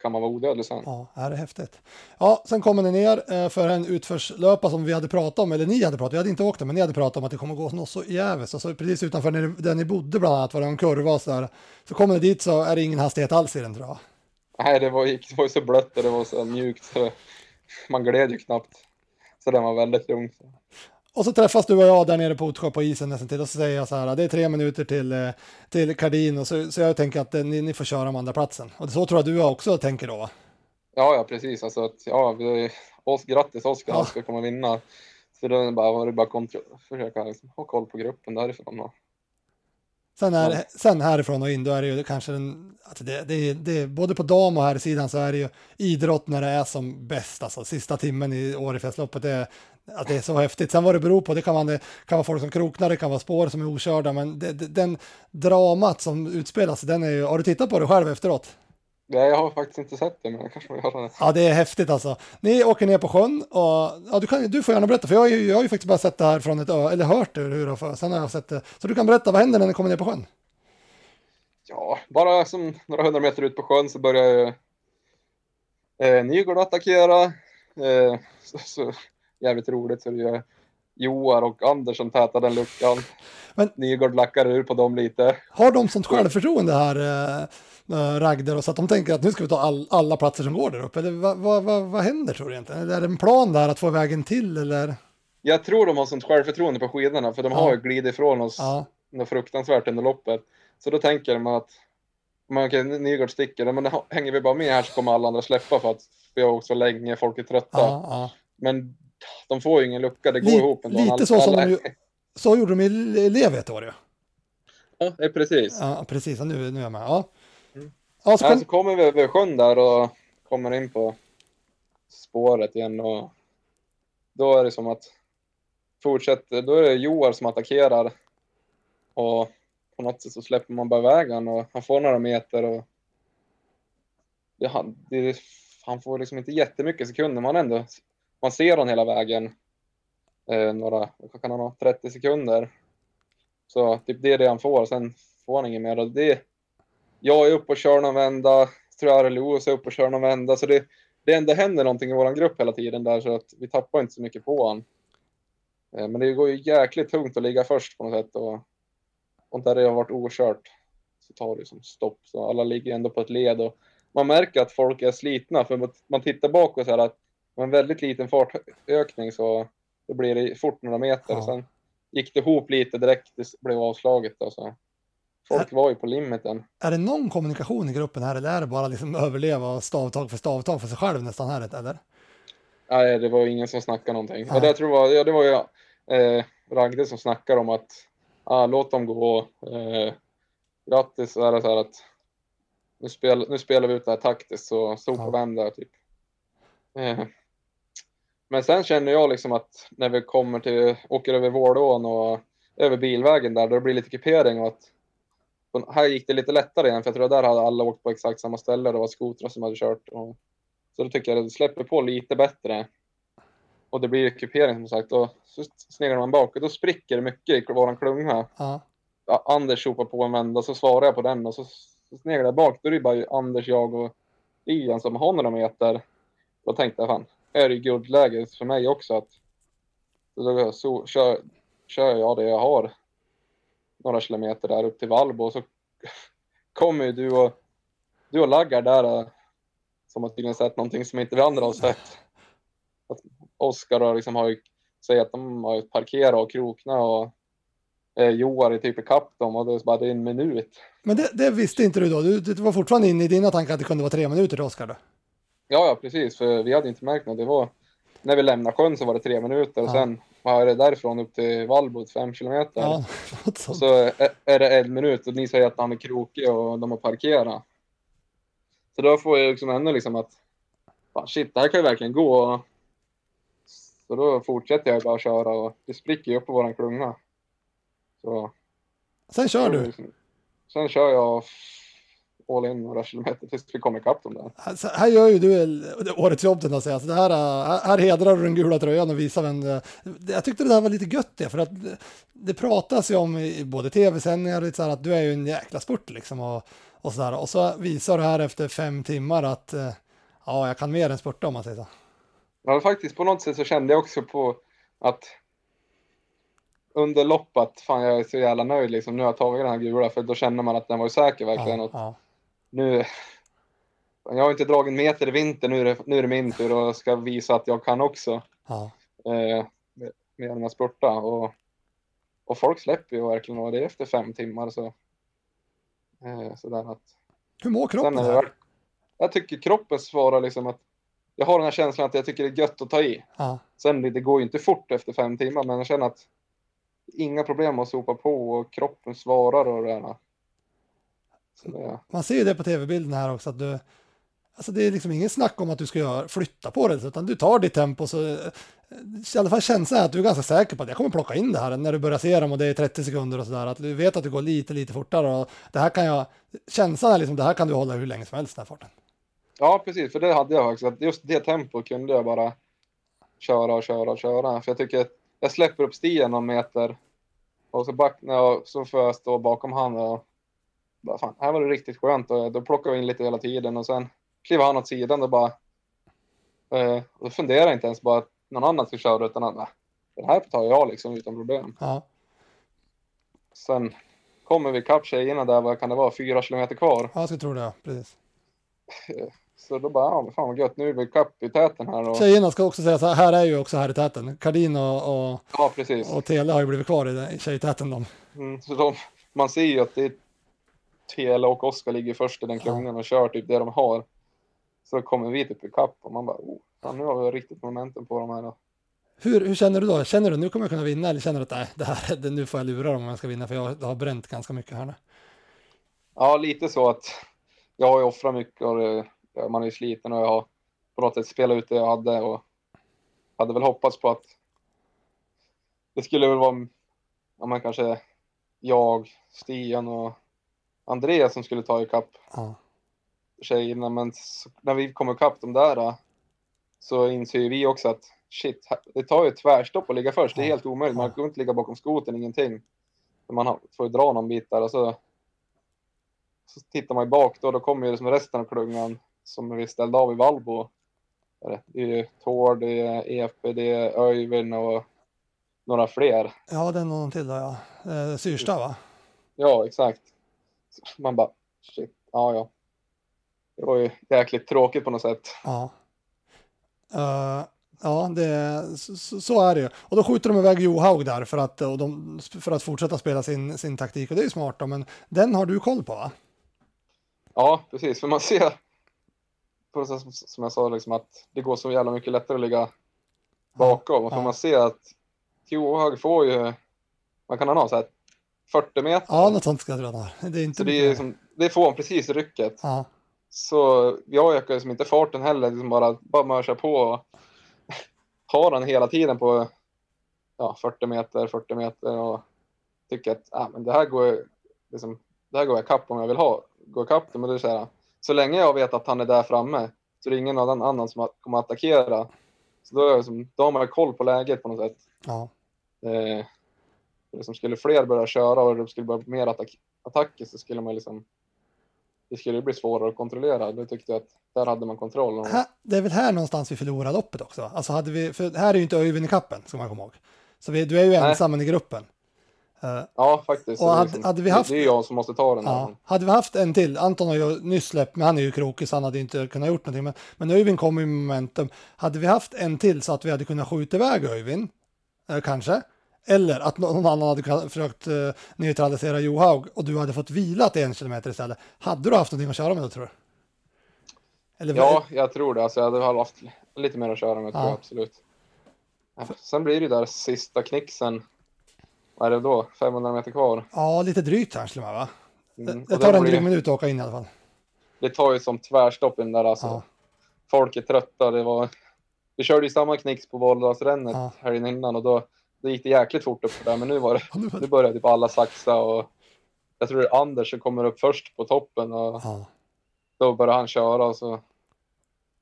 kan man vara odödlig sen. Ja, det är häftigt. Ja, sen kommer ni ner eh, för en utförslöpa som vi hade pratat om, eller ni hade pratat, vi hade inte åkt den, men ni hade pratat om att det kommer gå något så jävligt. Alltså precis utanför där ni- där ni bodde bland annat var det en kurva och så där. Så kommer ni dit så är det ingen hastighet alls i den tror jag. Nej, det var, det var ju så blött och det var så mjukt så man gled ju knappt. Så den var väldigt lugn. Och så träffas du och jag där nere på Otsjö på isen nästan till och så säger jag så här, det är tre minuter till, eh, till Kardin och så, så jag tänker att eh, ni, ni får köra om andra platsen. Och så tror jag du också tänker då va? Ja, ja precis. Alltså att, ja, vi, oss, grattis Oskar, Ja. ska komma vinna. Så då är det bara, var det bara kontro- försöka liksom, ha koll på gruppen därifrån. Och, Sen, är, Ja. sen härifrån och in, då är det ju kanske den, alltså det, det, det, både på dam och här sidan så är det ju idrott när det är som bäst, alltså sista timmen i Årefjällsloppet, det, att det är så häftigt. Sen vad det beror på, det kan, man, det kan vara folk som kroknar, det kan vara spår som är okörda, men det, det, den dramat som utspelas, den är ju, har du tittat på det själv efteråt? Nej, jag har faktiskt inte sett det, men jag kanske får göra det. Ja, det är häftigt alltså. Ni åker ner på sjön och ja, du, kan, du får gärna berätta, för jag har ju, jag har ju faktiskt bara sett det här från ett ö, eller hört det hur och sen har jag sett det. Så du kan berätta, vad händer när ni kommer ner på sjön? Ja, bara som några hundra meter ut på sjön så börjar eh, Nygård attackera. Eh, så, så, jävligt roligt så det är Joar och Anders som tätar den luckan. Men- Nygård lackar ur på dem lite. Har de sånt självförtroende här, Ragder, och så att de tänker att nu ska vi ta all, alla platser som går där uppe? Eller vad, vad, vad, vad händer tror du egentligen? Eller är det en plan där att få vägen till eller? Jag tror de har sånt självförtroende på skidorna för de Ja. har ju glidit ifrån oss Ja, något fruktansvärt under loppet. Så då tänker de att man okej, Nygård sticker, men hänger vi bara med här så kommer alla andra släppa för att vi har åkt så länge, folk är trötta. ja, ja. Men de får ju ingen lucka, det går Li- ihop ändå. lite Alla- så som alla- de ju- Så gjorde de i ett år ju. Ja, det är precis. Ja, precis. Ja, Nu, nu är jag med. Ja. Mm. Ja, så kom, så kommer vi över sjön där och kommer in på spåret igen och då är det som att fortsätter, då är det Joar som attackerar och på något sätt så släpper man bara vägen och han får några meter och det, han, det, han får liksom inte jättemycket sekunder men ändå man ser honom hela vägen eh, några, vad kan han ha, 30 sekunder så typ det är det han får sen får han inget mer och det jag är uppe och kör någon vända, tror jag Louis är uppe och kör någon vända. Så det, det ändå händer någonting i vår grupp hela tiden där så att vi tappar inte så mycket på honom. Eh, Men det går ju jäkligt tungt att ligga först på något sätt och, och där det har varit okört så tar det som stopp. Så alla ligger ändå på ett led och man märker att folk är slitna för man- man tittar bakåt så här att med en väldigt liten fartökning så då blir det fort några meter. Ja. Och sen gick det ihop lite direkt, det blev avslaget. Då, så. Folk var ju på limiten. är det någon kommunikation i gruppen här eller är det bara liksom överleva stavtag för stavtag för sig själv nästan här eller? Nej, det var ingen som snackade någonting. Nej. Och det, tror jag, ja, det var ju eh, Ragde som snackade om att ah, låt dem gå. Eh, grattis, så är det så här att nu, spel, nu spelar vi ut det här taktiskt så stå på Ja. vem där typ. Eh, men sen känner jag liksom att när vi kommer till, åker över Vårdån och över bilvägen där, då det blir lite kupering och att och här gick det lite lättare igen för jag tror att där hade alla åkt på exakt samma ställe. Det var skotrar som hade kört. Och, så då tycker jag att det släpper på lite bättre. Och det blir ju kupering som sagt. Och så sneglar man bak och då spricker det mycket i våran klunga. Ja. Ja, Anders sopar på en vända så svarar jag på den och så, så sneglar jag bak. Då är det bara Anders, jag och Ian som har några meter. Då tänkte jag fan, är det guldläge för mig också att så så, kör, kör jag det jag har några kilometer där upp till Valbo och så *laughs* kommer ju du och du och Laggar där eh, som har tydligen sett någonting som inte vi andra har sett. *laughs* Att Oskar och liksom har ju säger att de har parkerat och krokna och eh, Joar är typ ikapp dem och det är bara det är en minut. Men det, det visste inte du då? Du, du var fortfarande inne i dina tankar att det kunde vara tre minuter till Oskar då? Ja, ja precis, för vi hade inte märkt något. Det var när vi lämnade sjön så var det tre minuter och Ja. sen vad är det därifrån upp till Valbo, fem kilometer. Ja, *laughs* Och så är- är det en minut och ni säger att han är krokig och de har parkerat. Så då får jag liksom ändå liksom att fan, shit, det här kan ju verkligen gå. Så då fortsätter jag bara köra och det spricker ju upp på våran klunga. Så Sen kör du. Liksom, sen kör jag all in några kilometer tills vi kom ikapp dem där. Alltså, här gör ju du årets jobb till att säga. Så det här, äh, här hedrar du den gula tröjan och visar vem Jag tyckte det där var lite gött det, för att det, pratas ju om i både tv-sändningar och så här att du är ju en jäkla spurt liksom och, och så där. Och så visar du här efter fem timmar att äh, ja, jag kan mer än spurta om man säger så. Ja, faktiskt på något sätt så kände jag också på att under loppet, fan jag är så jävla nöjd liksom. Nu har jag tagit den här gula för då känner man att den var säker verkligen. Ja, ja. Nu, jag har inte dragit en meter i vinter, nu är det, nu är det min tur och ska visa att jag kan också. ja. Eh, med- att spurta. Och, och folk släpper ju verkligen och det är efter fem timmar så. Eh, sådär att Hur mår kroppen Sen väl- Jag tycker kroppen svarar liksom att jag har den här känslan att jag tycker det är gött att ta i. Ja. Sen det det går ju inte fort efter fem timmar, men jag känner att inga problem att sopa på och kroppen svarar och det där. Det, Man ser ju det på tv-bilden här också att du Alltså det är liksom ingen snack om att du ska göra, flytta på det, utan du tar ditt tempo så eh, i alla fall känslan är att du är ganska säker på att jag kommer plocka in det här när du börjar se dem och det är 30 sekunder och sådär, att du vet att det går lite, lite fortare och det här kan jag, känslan är liksom det här kan du hålla hur länge som helst den här farten. ja, precis, för det hade jag också. Att just det tempot kunde jag bara köra och köra och köra. För jag tycker att jag släpper upp stigen någon meter och så, back, när jag, så får jag stå bakom han och bara, fan, här var det riktigt skönt och då plockar vi in lite hela tiden och sen kliver han åt sidan och bara eh, och då funderar jag inte ens bara att någon annan ska köra utan att nej, den här tar jag liksom utan problem. Ja, Sen kommer vi ikapp tjejerna där, vad kan det vara, fyra kilometer kvar. jag skulle tro det, ja, precis. Så då bara, ja fan vad gött, nu är vi ikapp i täten här och Tjejerna ska också säga så här, här är ju också här i täten. Kardin och, och, ja precis. och Tele har ju blivit kvar i, i tjejtäten de. Mm, så de, man ser ju att det är Tele och Oskar ligger först i den klungan och kör typ det de har. Så kommer vi typ ikapp och man bara, oh, fan, nu har vi riktigt momentum på de här. Då. Hur, hur känner du då? Känner du nu kommer jag kunna vinna eller känner du att nej, det här, det, nu får jag lura dem om jag ska vinna för jag har bränt ganska mycket här nu. Ja, lite så att jag har ju offrat mycket och det, ja, man är ju sliten och jag har på något sätt spelat ut det jag hade och hade väl hoppats på att det skulle väl vara, ja men kanske jag, Stian och Andreas som skulle ta ikapp Ja, tjejerna, men när vi kom ikapp de där då, så inser vi också att shit, det tar ju ett tvärstopp att ligga först. Det är helt omöjligt. Man kan inte ligga bakom skoten, ingenting. Man får ju dra någon bit där och så, så tittar man ju bak då, då kommer ju liksom resten av klungan som vi ställde av i Valbo. Det är ju Tord, det är EP, det är Öyvind och några fler. ja det är någon till då ja. Eh, Syrsta va? Ja, exakt. Man bara, shit, ja ja. Det var ju jäkligt tråkigt på något sätt. Ja. Eh, ja, det, så, så- är det ju. Och då skjuter de iväg Johaug där för att, och de, för att fortsätta spela sin, sin taktik och det är ju smart då, men den har du koll på va? Ja, precis. För man ser, på så- som jag sa, liksom, att det går så jävla mycket lättare att ligga bakom. Och för ja. man ser att Johaug får ju, vad kan ha, så här 40 meter? Ja, något sånt ska jag tro att han. Det är inte så det, är liksom, det får han precis rycket. Ja, Så jag ökar liksom inte farten heller, liksom bara, bara mörsar på och *laughs* har han hela tiden på ja, 40 meter, 40 meter och tycker att ah, men det här går liksom, det här går jag kapp om jag vill ha, gå ikapp det. Men det är så, här, så länge jag vet att han är där framme så är det ingen annan som kommer att attackera. Så då, är jag liksom, då har man koll på läget på något sätt. ja. Eh, liksom skulle fler börja köra och det skulle bli mer attack attacker så skulle man liksom det skulle bli svårare att kontrollera. Då tyckte jag att där hade man kontroll. Här, det är väl här någonstans vi förlorar loppet också. Alltså hade vi, för här är ju inte Öyvind i kappen, ska man komma ihåg. Så vi, du är ju Nej. ensam i gruppen. Ja, faktiskt. Och Så det är hade- liksom, hade vi haft- det, är jag som måste ta den. Ja, Här. hade vi haft en till, Anton har ju nyss släppt, men han är ju krokig så han hade inte kunnat gjort någonting. Men, men Öyvind ju med momentum. Hade vi haft en till så att vi hade kunnat skjuta iväg Öyvind, eh, kanske, eller att någon annan hade försökt eh, neutralisera Johaug och du hade fått vila till en kilometer istället. Hade du haft någonting att köra med då tror du? Eller, Ja, jag tror det. Alltså, jag hade haft lite mer att köra med, tror Ja. jag absolut. Sen blir det där sista knixen. Vad är det då? 500 meter kvar. ja, lite drygt här skulle man va? Mm. Det, tar en dryg minut att åka in i alla fall. det tar ju som tvärstopp i den där alltså. Ja. Folk är trötta. Det var... Vi körde ju samma knix på Våldalsrännet Ja. helgen innan och då, då gick det jäkligt fort upp där. Men nu var det, nu det- började typ alla saxa och jag tror det är Anders som kommer upp först på toppen och Ja. då börjar han köra och så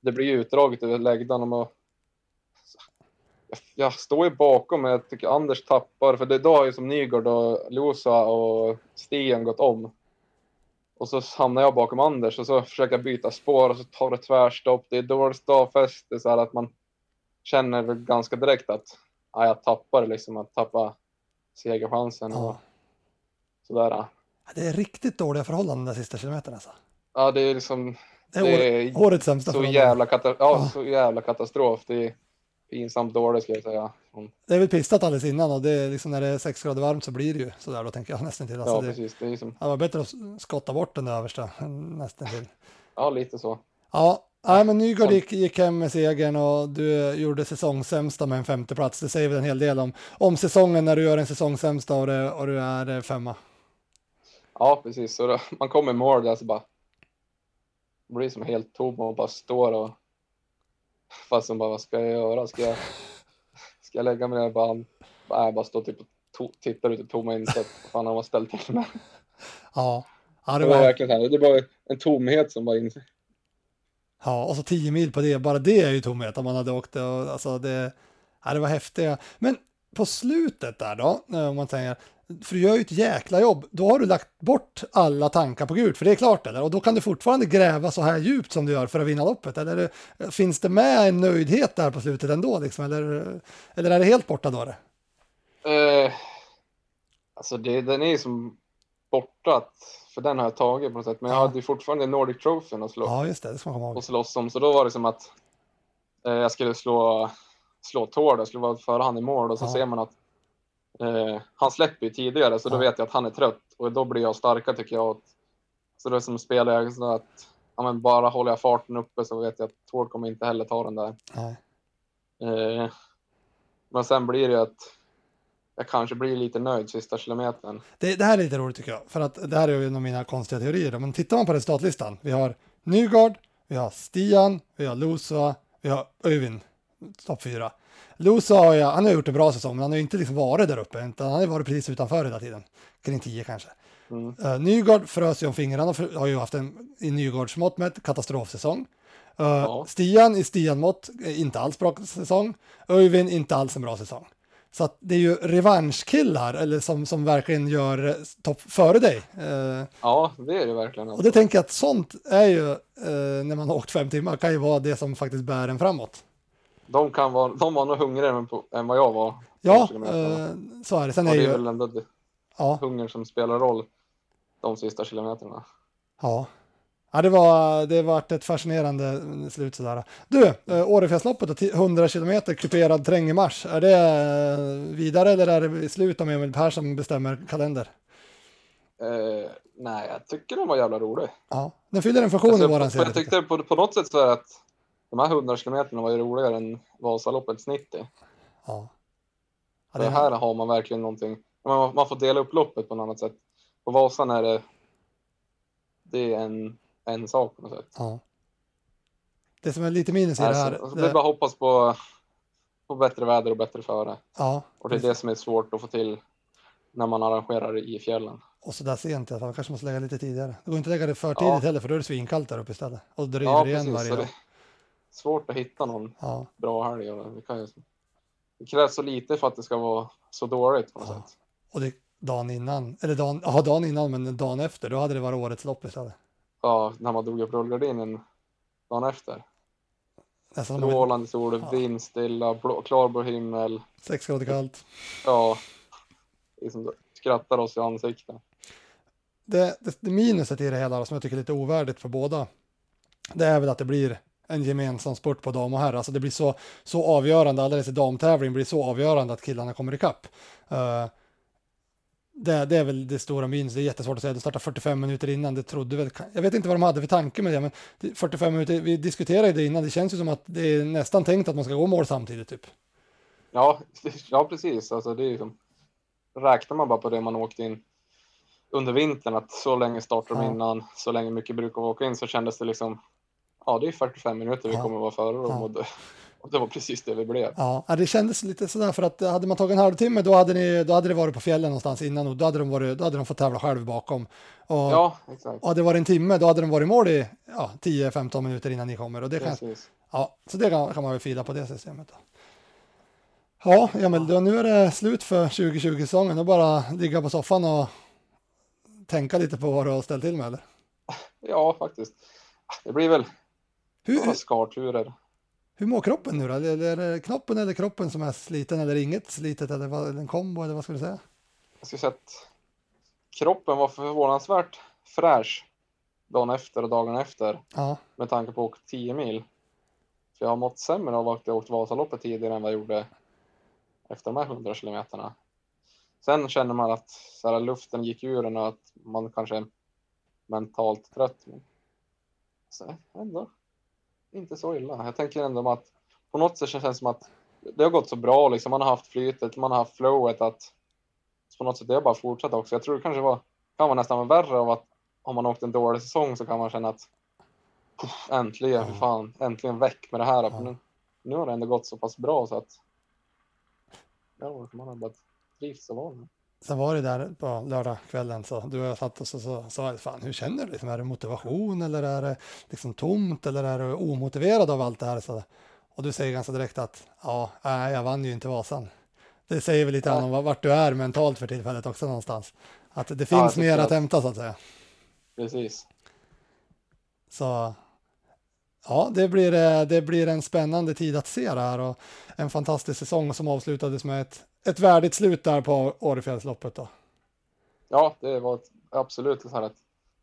det blir ju utdraget över läggdagen och jag, står ju bakom men jag tycker Anders tappar för det, då har ju som Nygård och Losa och Stian gått om. Och så hamnar jag bakom Anders och så försöker jag byta spår och så tar det tvärstopp. Det är dåligt stavfäste så här att man känner ganska direkt att ja, jag tappar liksom att tappa segerchansen och Ja. sådär. Det är riktigt dåliga förhållanden den sista kilometern alltså. Ja, det är liksom Det är, Det är årets sämsta så jävla, kata- ja, så jävla katastrof. Det är pinsamt dåligt skulle jag säga. Mm. Det är väl pistat alldeles innan och det är liksom när det är sex grader varmt så blir det ju sådär då tänker jag nästan till. Alltså Ja, det, precis. Det är som, det var bättre att skotta bort den översta nästan till. ja, lite så. Ja, nej, men Nygård gick, gick hem med segern och du gjorde säsongssämsta med en femte plats. Det säger väl en hel del om, om säsongen när du gör en säsongssämsta och, det, och du är eh, femma. Ja, precis. Så då, *laughs* man kommer i mål där så bara blir som helt tom och bara står och fast som bara vad ska jag göra? Ska jag, *laughs* ska jag lägga mig ner och bara, bara, jag bara står typ och to, tittar ut i tomma intet. Vad fan har man ställt till med? *laughs* Ja, ja, Det det var var, verkligen så här, det var en tomhet som var in ja, och så tio mil på det. Bara det är ju tomhet om man hade åkt det. Och, alltså det, ja, det var häftiga. Men på slutet där då, eh, om man säger, för du gör ju ett jäkla jobb, då har du lagt bort alla tankar på Gud, för det är klart eller? Och då kan du fortfarande gräva så här djupt som du gör för att vinna loppet, eller eh, finns det med en nöjdhet där på slutet ändå, liksom? eller, eh, eller är det helt borta då? Det? Uh, alltså det, den är ju som borta, att- för den har jag tagit på något sätt. Men jag Ja. hade ju fortfarande Nordic Trophy att slå. Ja, just det, det ska man komma ihåg. och slåss om. Så då var det som att eh, jag skulle slå, slå Tord, jag skulle vara före han i mål och så ser man att eh, han släpper ju tidigare så då vet jag att han är trött och då blir jag starkare tycker jag. Och, så då som spelar jag så att ja, men bara håller jag farten uppe så vet jag att Tord kommer inte heller ta den där. Eh, men sen blir det ju att jag kanske blir lite nöjd sista kilometern. Det, det här är lite roligt tycker jag, för att det här är ju en av mina konstiga teorier. Men tittar man på resultatlistan, vi har Nygård, vi har Stian, vi har Losa, vi har Öyvind, topp fyra. Losa har jag, han har gjort en bra säsong, men han har ju inte liksom varit där uppe, utan han har varit precis utanför hela tiden. Kring 10 kanske. Mm. Uh, Nygård frös ju om fingrarna, har ju haft en, i Nygårds mått mätt, katastrofsäsong. Uh, Ja. Stian i Stian-mått, eh, inte alls bra säsong. Öyvind, inte alls en bra säsong. Så det är ju revanschkillar, eller som, som verkligen gör eh, topp före dig. Eh, Ja, det är det verkligen. och det tänker jag att sånt är ju, eh, när man har åkt fem timmar, kan ju vara det som faktiskt bär en framåt. De, kan vara, de var nog hungrigare än, vad jag var. Ja, så är det. Sen är det är ju, väl ändå ja, hunger som spelar roll de sista kilometrarna. ja. Ja, det var, det vart ett fascinerande slut sådär. Du, eh, Årefjällsloppet och ti- 100 kilometer kuperad terräng i mars. Är det eh, vidare eller är det slut om Emil Persson bestämmer kalender? Eh, nej, jag tycker den var jävla rolig. Ja, den fyller en funktion Alltså, i våran serie. jag tyckte på, på något sätt så är det att de här 100 kilometrarna var ju roligare än Vasaloppets 90. Ja. Ja, det det här har man verkligen någonting. Man, man får dela upp loppet på något annat sätt. På Vasan är det, det är en, en sak på något sätt. ja. det som är lite minus i det här. Alltså, det är bara hoppas på, på bättre väder och bättre före. ja, Och det är det som är svårt att få till när man arrangerar i fjällen. och så där sent alla fall. Kanske måste lägga lite tidigare. Det går inte att lägga det för tidigt Ja. heller för då är det svinkallt där uppe istället. Och driver Ja, igen precis. varje dag. svårt att hitta någon Ja, bra helg. Det, kan ju, det krävs så lite för att det ska vara så dåligt på något Ja. sätt. och det dagen innan, eller dagen, ja, dagen innan men dagen efter, då hade det varit årets lopp istället. Ja, när man drog upp rullgardinen dagen efter. Nästan Strålande sol, Ja. vindstilla, blå, klarblå himmel. sex grader kallt. Ja, liksom skrattar oss i ansiktet. Det, det, det minuset i det hela som jag tycker är lite ovärdigt för båda, det är väl att det blir en gemensam sport på dam och herr. Alltså det blir så, så avgörande, alldeles i damtävling blir så avgörande att killarna kommer ikapp. Uh, det, det är väl det stora minus. Det är jättesvårt att säga. Det startar 45 minuter innan. Det trodde väl, jag vet inte vad de hade för tanke med det, men det- 45 minuter, vi diskuterade det innan. Det känns ju som att det är nästan tänkt att man ska gå mål samtidigt typ. Ja, *laughs* ja precis. Alltså, det är ju som, räknar man bara på det man åkte in under vintern, att så länge startar de Ja. innan, så länge mycket brukar vi åka in, så kändes det liksom, ja det är 45 minuter vi Ja. kommer vara före dem. Ja. Och det, Och var precis det vi blev. Ja, det kändes lite sådär för att hade man tagit en halvtimme då hade, ni, då hade det varit på fjällen någonstans innan och då hade de, varit, då hade de fått tävla själv bakom. Och, Ja, exakt. och hade det varit en timme då hade de varit i mål i ja, 10-15 minuter innan ni kommer. Och det kan, Precis. ja, så det kan, kan man väl fila på det systemet. Då. Ja, Emil, då, nu är det slut för 2020-säsongen. Då bara ligga på soffan och tänka lite på vad du har ställt till med eller? Ja, faktiskt. Det blir väl Hur, några skarturer. Hur mår kroppen nu då? Är det knoppen eller kroppen som är sliten eller inget slitet eller, vad, en kombo eller vad ska du säga? Jag skulle säga att kroppen var förvånansvärt fräsch dagen efter och dagen efter Ja, med tanke på att åka 10 mil. För jag har mått sämre av att jag åkt Vasaloppet tidigare än vad jag gjorde efter de här 100 kilometerna. Sen känner man att så här, luften gick ur en och att man kanske är mentalt trött. Men så, ändå inte så illa. Jag tänker ändå att på något sätt känns det som att det har gått så bra. Liksom. Man har haft flytet, man har haft flowet att på något sätt det har bara fortsatt också. Jag tror det kanske var, kan vara nästan värre av att om man åkt en dålig säsong så kan man känna att "Puff, äntligen, för fan, äntligen väck med det här. För nu, nu har det ändå gått så pass bra så att ja, man har bara trivts och med. Sen var det där på lördagskvällen så du och jag satt och så sa så, fan hur känner du? Liksom, är det motivation eller är det liksom tomt eller är du omotiverad av allt det här? Så, och du säger ganska direkt att ja, nej, jag vann ju inte Vasan. Det säger väl lite grann om vart du är mentalt för tillfället också någonstans. Att det finns jag tycker mer att att- hämta så att säga. Precis. Så ja, det blir, eh, det blir en spännande tid att se det här och en fantastisk säsong som avslutades med ett, ett värdigt slut där på Årefjällsloppet då. Ja, det var ett, absolut ett, ett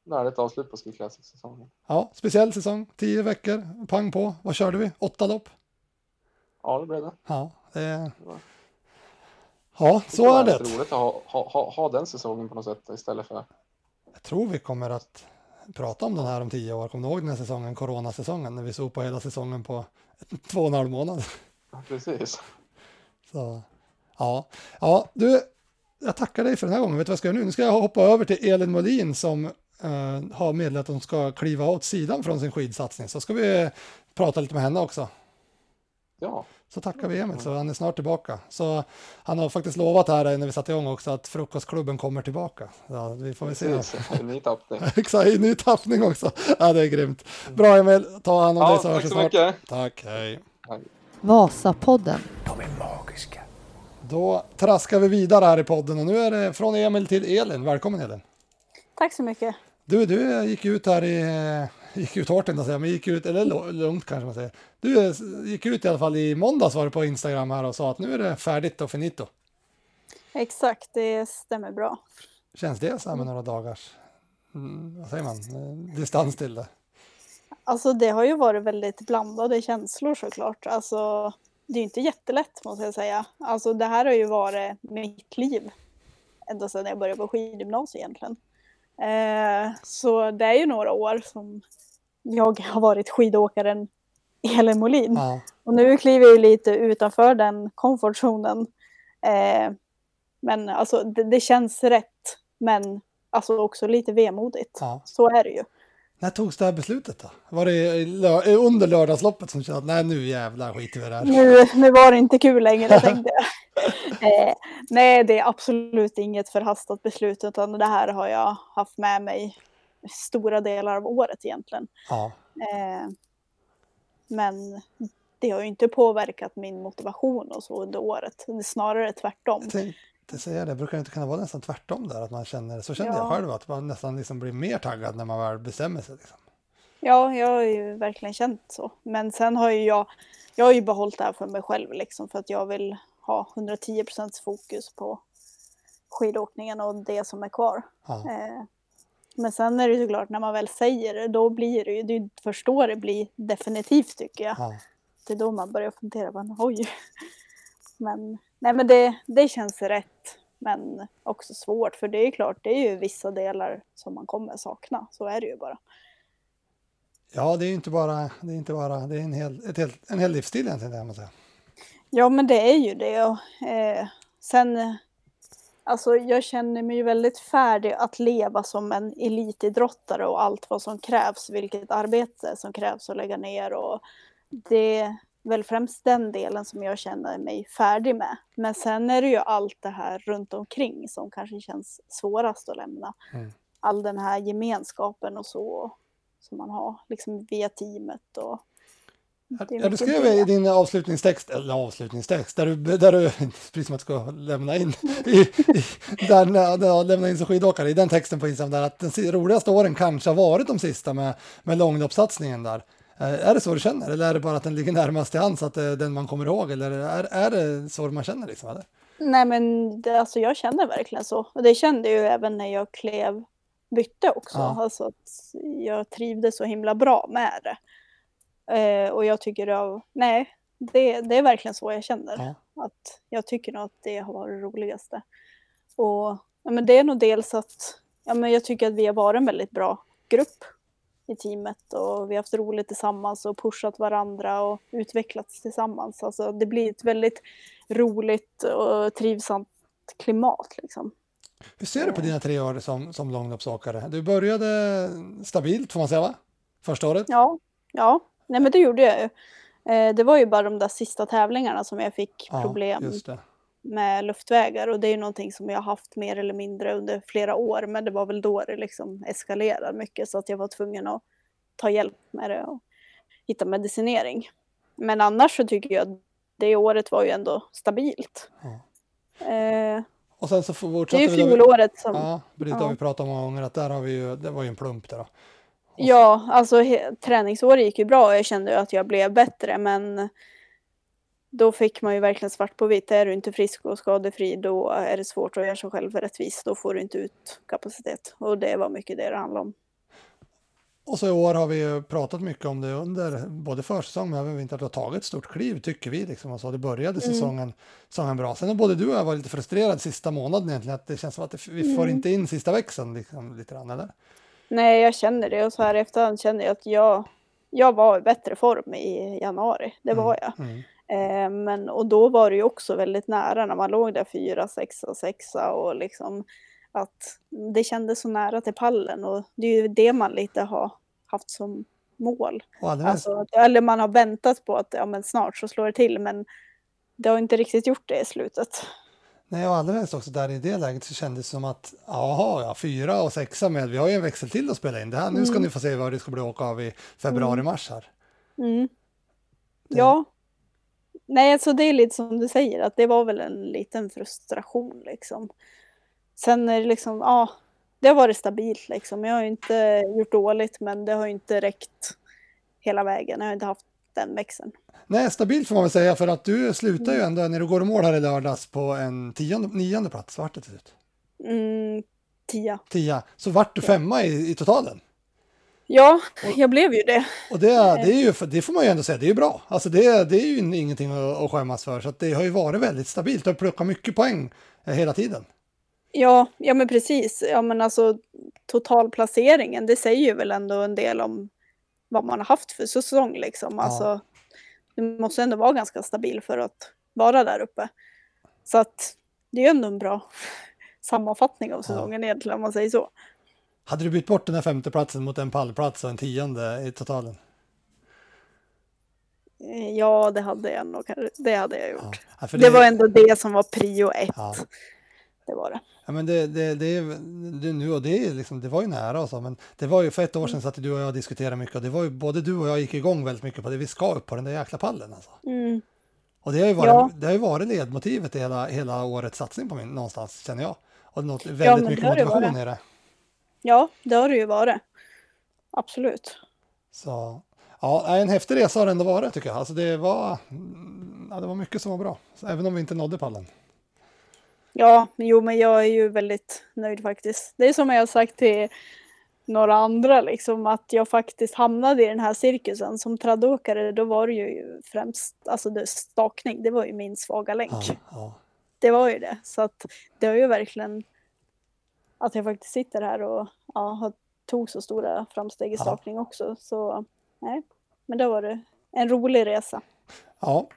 värdigt avslut på Ski Classic-säsongen. Ja, speciell säsong, tio veckor, pang på. Vad körde vi? Åtta lopp? Ja, det blev det. Ja, det... Ja. Det så var är det. lite roligt att ha, ha, ha, ha den säsongen på något sätt istället för Jag tror vi kommer att prata om den här om tio år. Kommer du ihåg den här säsongen, coronasäsongen, när vi såg på hela säsongen på *laughs* två och en halv månad? Ja, Precis. Så, ja. ja, du, jag tackar dig för den här gången. Vet du vad jag ska göra nu? Nu ska jag hoppa över till Elin Molin som eh, har meddelat att hon ska kliva åt sidan från sin skidsatsning. Så ska vi prata lite med henne också. Ja, Så tackar vi Emil, så han är snart tillbaka. Så han har faktiskt lovat här när vi satte igång också att frukostklubben kommer tillbaka. Ja, vi får väl se. precis. En ny tappning. *laughs* Exakt, en ny tappning också. Ja, det är grymt. Bra Emil, ta hand om Ja, dig så hörs tack vi så snart. mycket. Tack, hej. Vasapodden. De är magiska. Då traskar vi vidare här i podden och nu är det från Emil till Elin. Välkommen Elin. Tack så mycket. Du, du gick ut här i, gick ut hårt jag säga, men gick ut, eller lugnt kanske man säger. Du eh, gick ut i alla fall i måndags var det på Instagram här och sa att nu är det färdigt och finito. Exakt, det stämmer bra. Känns det så här med några dagars, mm, vad säger man, eh, distans till det? Alltså det har ju varit väldigt blandade känslor såklart. Alltså det är inte jättelätt måste jag säga. Alltså det här har ju varit mitt liv. Ända sedan jag började på skidgymnasiet egentligen. Eh, så det är ju några år som jag har varit skidåkaren Elin Molin. Ja, Och nu kliver jag lite utanför den komfortzonen. Eh, men alltså det, det känns rätt. Men alltså också lite vemodigt. ja. Så är det ju. När togs det här beslutet då? Var det lör- eh, under lördagsloppet som kände att nej nu jävlar skiter vi i det här? Nu, nu var det inte kul längre *laughs* tänkte jag. Eh, nej, det är absolut inget förhastat beslut utan det här har jag haft med mig stora delar av året egentligen. Ja, Eh, men det har ju inte påverkat min motivation och så under året. Snarare tvärtom. Jag tänkte säga det, brukar det inte kunna vara nästan tvärtom där? Att man känner, så kände jag Ja. själv, att man nästan liksom blir mer taggad när man väl bestämmer sig. Liksom. Ja, jag har ju verkligen känt så. Men sen har ju jag, jag har ju behållit det här för mig själv liksom för att jag vill ha 110% fokus på skidåkningen och det som är kvar. Eh, men sen är det ju klart när man väl säger det, då blir det ju, det först då det blir definitivt tycker jag. ja. Det är då man börjar fundera på, oj. Men, nej men det, det känns rätt. Men också svårt, för det är ju klart, det är ju vissa delar som man kommer sakna. Så är det ju bara. ja det är ju inte bara, det är inte bara, det är en hel, ett helt, en hel livsstil egentligen, kan man säga. Ja, men det är ju det. Och, eh, sen, alltså jag känner mig ju väldigt färdig att leva som en elitidrottare och allt vad som krävs, vilket arbete som krävs att lägga ner och det, väl främst den delen som jag känner mig färdig med. Men sen är det ju allt det här runt omkring som kanske känns svårast att lämna. Mm. All den här gemenskapen och så som man har liksom via teamet och Ja, du skrev i din avslutningstext, eller avslutningstext, där du, där du *laughs* precis som att du ska lämna in, i, i, där, där lämna in som skidåkare, i den texten på Instagram, där att den si- roligaste åren kanske har varit de sista med, med långloppssatsningen där. Eh, Är det så du känner, eller är det bara att den ligger närmast till hands, att det är den man kommer ihåg, eller är, är det så man känner liksom? Eller? Nej men det, alltså jag känner verkligen så. Och det kände jag ju även när jag klev bytte också. Ja. Alltså att jag trivdes så himla bra med det. Eh, och jag tycker av, nej, det, det är verkligen så jag känner. Ja. Att jag tycker nog att det har varit det roligaste. Och ja, men det är nog dels att ja, men jag tycker att vi har varit en väldigt bra grupp i teamet och vi har haft roligt tillsammans och pushat varandra och utvecklats tillsammans. Alltså det blir ett väldigt roligt och trivsamt klimat liksom. Hur ser du på dina tre år som, som långloppsåkare? Du började stabilt, får man säga va? Första året? Ja, ja. Nej men det gjorde jag ju. Eh, Det var ju bara de där sista tävlingarna som jag fick problem det. Med luftvägar och det är ju någonting som jag haft mer eller mindre under flera år men det var väl då det liksom eskalerade mycket så att jag var tvungen att ta hjälp med det och hitta medicinering. Men annars så tycker jag att det året var ju ändå stabilt. Eh, Och sen så Det är fortsatte ju vi fjolåret som... Ja, Brita Ja. har vi pratat om många gånger att där har vi ju, det var ju en plump där då. Ja, alltså träningsåret gick ju bra och jag kände ju att jag blev bättre men då fick man ju verkligen svart på vitt. Är du inte frisk och skadefri då är det svårt att göra sig själv rättvis. Då får du inte ut kapacitet och det var mycket det det handlade om. Och så i år har vi ju pratat mycket om det under både försäsong men även vinter att du har tagit ett stort kliv tycker vi liksom. Och så det började Mm. säsongen, säsongen bra. Sen har både du och jag varit lite frustrerad sista månaden egentligen att det känns som att det, vi får Mm. inte in sista växeln liksom, lite grann eller? Nej, jag känner det och så här efterhand känner jag att jag, jag var i bättre form i januari. Det var jag. Mm. Eh, men, och då var det ju också väldigt nära när man låg där fyra, sexa, sexa och liksom att det kändes så nära till pallen och det är ju det man lite har haft som mål. Alltså, eller man har väntat på att ja, men snart så slår det till men det har inte riktigt gjort det i slutet. nej, och alldeles också där i det läget så kändes det som att jaha, ja, fyra och sexa med, vi har ju en växel till att spela in. Det här, Nu ska ni få se vad det ska bli åka av i februari-mars här. Mm. Ja. Nej, alltså det är lite som du säger, att det var väl en liten frustration liksom. Sen är det liksom, ja, det har varit stabilt liksom. Jag har ju inte gjort dåligt, men det har ju inte räckt hela vägen. Jag har inte haft den växeln. Nej, stabilt får man väl säga för att du slutar Mm. ju ändå när du går i mål här i lördags på en tionde, nionde plats, vart det till slut? Mm, tia. Tia, så vart du femma i, i totalen. Ja, jag blev ju det. Och det, det, är ju, det får man ju ändå säga, det är ju bra. Alltså det, det är ju ingenting att, att skämmas för, så det har ju varit väldigt stabilt. Du har plockat mycket poäng eh, hela tiden. Ja, ja men precis. Ja men alltså totalplaceringen, det säger ju väl ändå en del om vad man har haft för säsong liksom. Alltså, det måste ändå vara ganska stabil för att vara där uppe. Så att det är ju ändå en bra *laughs* sammanfattning av säsongen egentligen om man säger så. Hade du bytt bort den här femteplatsen mot en pallplats och en tionde i totalen? Ja, det hade jag nog. Det hade jag gjort. Ja, för Det var ändå det som var prio ett. Ja. Det var det. Ja, men det, det, det, det, nu, och det, liksom, det var ju nära och så, men det var ju för ett år sedan så att du och jag diskuterade mycket och det var ju både du och jag gick igång väldigt mycket på det. Vi ska upp på den där jäkla pallen alltså. Mm. Och det har ju varit, Ja. det har ju varit ledmotivet i hela, hela årets satsning på min, någonstans känner jag. Och något, väldigt mycket det det motivation i det. Ja, det har det ju varit. Absolut. Så ja, en häftig resa har det ändå varit tycker jag. Alltså det var, mm, ja, det var mycket som var bra. Även om vi inte nådde pallen. Ja, jo, men jag är ju väldigt nöjd faktiskt. Det är som jag har sagt till några andra, liksom, att jag faktiskt hamnade i den här cirkusen. Som traddåkare, då var det ju främst alltså det, stakning. Det var ju min svaga länk. Ja, ja. Det var ju det. Så att det har ju verkligen att jag faktiskt sitter här och ja, har tog så stora framsteg i Ja. stakning också. Så nej, men då var det en rolig resa. ja.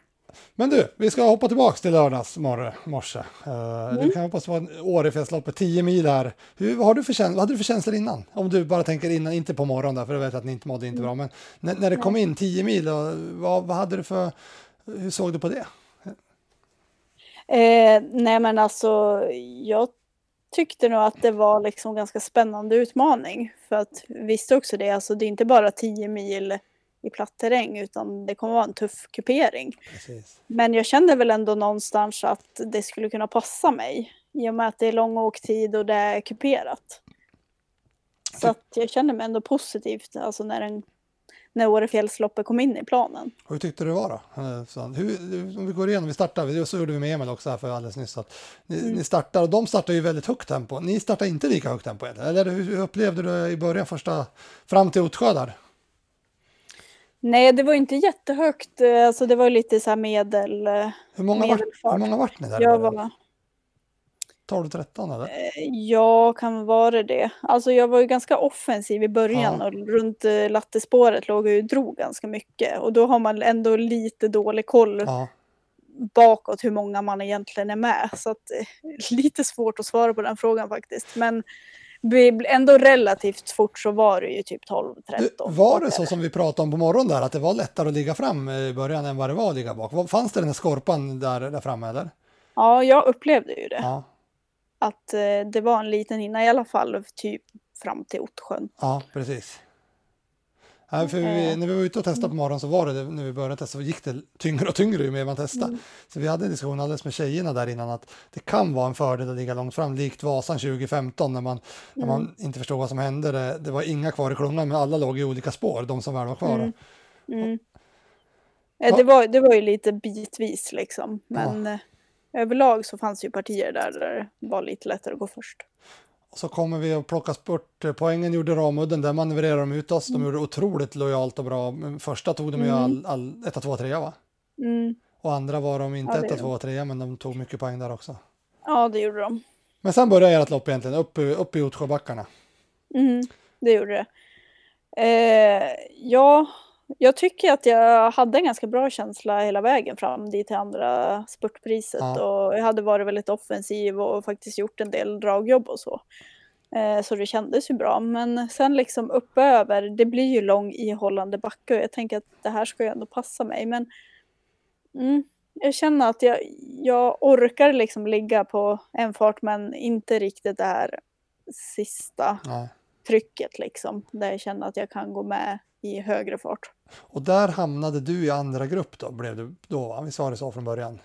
Men du, vi ska hoppa tillbaka till lördags morse. morse. Eh, Du kan hoppas på en Årefjällsloppet, 10 mil här. Hur, vad, har du för vad hade du för känslor innan? Om du bara tänker innan, inte på morgonen där, för jag vet att ni inte mådde inte bra. Men när, när det kom in 10 mil, och, vad, vad hade du för, hur såg du på det? Eh, nej men alltså, jag tyckte nog att det var liksom ganska spännande utmaning. För att visste också det, alltså det är inte bara 10 mil i platt terräng utan det kommer vara en tuff kupering. Precis. Men jag kände väl ändå någonstans att det skulle kunna passa mig. I och med att det är lång åktid och det är kuperat. Så att jag kände mig ändå positivt alltså när, den, när Årefjällsloppet kom in i planen. Hur tyckte du det var då? Eh, hur, om vi går igenom, vi startar, det så gjorde vi med Emil också här för alldeles nyss. Att ni, ni startar, och de startar ju väldigt högt tempo. Ni startar inte lika högt tempo, eller? eller hur, upplevde du det i början, första, fram till Ottsjö där? Nej, det var inte jättehögt. eh, Alltså det var lite så här medel... eh, Hur många, vart, Medelfart. hur många vart ni där? Jag var... 12-13 eller? Jag kan vara det. Alltså jag var ju ganska offensiv i början Ja. och runt eh, lattespåret låg jag ju drog ganska mycket. Och då har man ändå lite dålig koll Ja. bakåt hur många man egentligen är med. Så att, eh, lite svårt att svara på den frågan faktiskt. Men ändå relativt fort så var det ju typ 12-13. Du, var det så som vi pratade om på morgonen där, att det var lättare att ligga fram i början än vad det var att ligga bak? Fanns det den här skorpan där, där framme eller? Ja, jag upplevde ju det. Ja, Att eh, det var en liten hinna i alla fall, typ fram till Ottsjön. ja precis. Ja, för vi, när vi var ute och testade på morgonen så var det, när vi började testa så gick det tyngre och tyngre ju mer man testade. Så vi hade en diskussion alldeles med tjejerna där innan att det kan vara en fördel att ligga långt fram, likt Vasan 2015 när man, när man inte förstod vad som hände. Det, det var inga kvar i klungan men alla låg i olika spår, de som väl var kvar. Mm. Mm. Eh, Ja. Det, var, det var ju lite bitvis liksom. Men eh, överlag så fanns ju partier där, där det var lite lättare att gå först. Och så kommer vi att plocka bort eh, poängen, gjorde Ramudden, där manövrerade de ut oss. De gjorde otroligt lojalt och bra. Första tog de ju all, all 1, 2, 3 va? Mm. Och andra var de inte Ja, det 1, är 2, 3 men de tog mycket poäng där också. Ja, det gjorde de. Men sen började ert lopp egentligen, upp, upp i Ottsjöbackarna. Mm, det gjorde det. Eh, ja, jag tycker att jag hade en ganska bra känsla hela vägen fram dit till andra spurtpriset. Ja. Och jag hade varit väldigt offensiv och faktiskt gjort en del dragjobb och så. Eh, så det kändes ju bra. Men sen liksom uppöver, det blir ju lång ihållande backe och jag tänker att det här ska ju ändå passa mig. Men mm, jag känner att jag, jag orkar liksom ligga på en fart men inte riktigt det här sista Ja. Trycket liksom. Där jag känner att jag kan gå med i högre fart. Och där hamnade du i andra grupp då, blev du då, va? vi sa det så från början.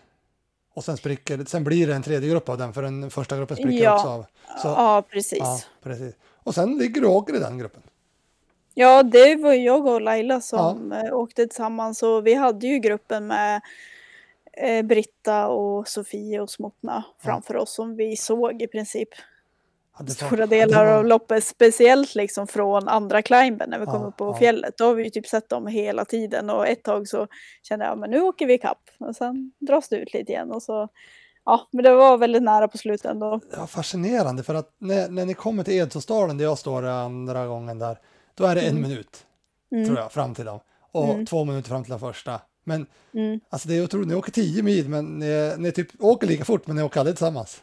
Och sen spricker, sen blir det en tredje grupp av den, för den första gruppen spricker Ja. också av. Så, ja, precis. ja, Ja. precis. Och sen ligger du och åker i den gruppen. det var jag och Laila som eh, åkte tillsammans och vi hade ju gruppen med eh, Britta och Sofie och Smotna framför oss som vi såg i princip Ja, stora delar av loppet, speciellt liksom från andra climben när vi kom Ja, upp på ja. fjället. Då har vi ju typ sett dem hela tiden och ett tag så kände jag men nu åker vi ikapp och sen dras det ut lite igen och så ja, men det var väldigt nära på slutet ändå. Ja, fascinerande för att när, när ni kommer till Edsåsdalen där jag står andra gången där, då är det en minut Mm. tror jag fram till dem och två minuter fram till den första. Men Mm. alltså det är otroligt, ni åker tio mil men ni, ni typ åker lika fort men ni åker aldrig tillsammans.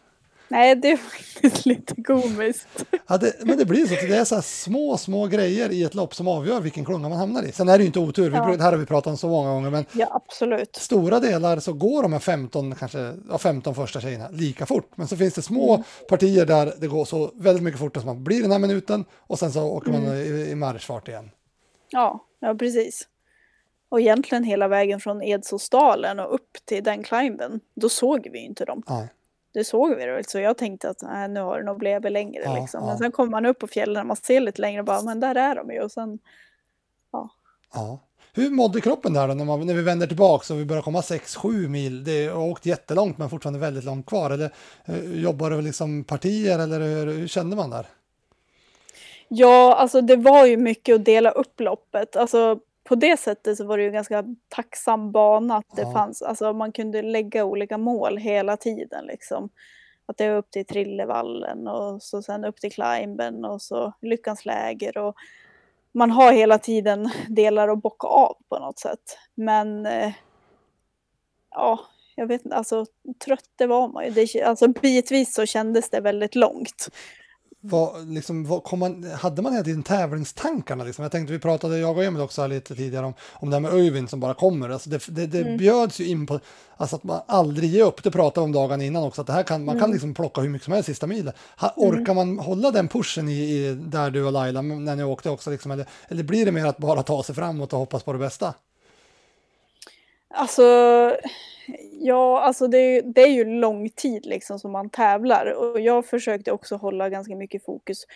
Nej, det är faktiskt lite komiskt. Ja, det, men det blir så att det är så små, små grejer i ett lopp som avgör vilken klunga man hamnar i. Sen är det ju inte otur, vi, Ja. det här har vi pratat om så många gånger, men Ja, absolut. stora delar så går de här 15, kanske, ja, 15 första tjejerna lika fort. Men så finns det små partier där det går så väldigt mycket fortare som man blir den här minuten och sen så åker man i, i marschfart igen. Ja, ja, precis. Och egentligen hela vägen från Edsåsdalen och upp till den climben, då såg vi inte dem. Ja. Det såg vi väl, så jag tänkte att nej, nu har det nog blivit längre. Ja, liksom. ja. Men sen kommer man upp på fjällen och man ser lite längre och bara, men där är de ju. Och sen, Ja. Hur mådde kroppen där då när, man, när vi vänder tillbaka och vi börjar komma 6-7 mil? Det har åkt jättelångt men fortfarande väldigt långt kvar. Eller eh, jobbar du liksom partier eller hur, hur kände man där? ja, alltså det var ju mycket att dela upp loppet. Alltså på det sättet så var det ju ganska tacksam bana att det Ja. fanns, alltså man kunde lägga olika mål hela tiden liksom. Att det är upp till Trillevallen och så sen upp till Climben och så Lyckans läger och man har hela tiden *laughs* delar att bocka av på något sätt. Men eh, ja, jag vet inte, alltså trött det var man ju. Det, alltså bitvis så kändes det väldigt långt. Vad, liksom, vad kom man, hade man hela tiden tävlingstankarna? Liksom? Jag tänkte, vi pratade, jag och Emil också lite tidigare om, om det här med Öyvind som bara kommer. Alltså det det, det Mm. bjöds ju in på alltså att man aldrig ger upp. Det pratade vi om dagen innan också, att det här kan, man Mm. kan liksom plocka hur mycket som helst sista milen. Ha, orkar man hålla den pushen i, i, där du och Laila när ni åkte också? Liksom, eller, eller blir det mer att bara ta sig framåt och hoppas på det bästa? Alltså, ja, alltså det, det är ju lång tid liksom som man tävlar och jag försökte också hålla ganska mycket fokus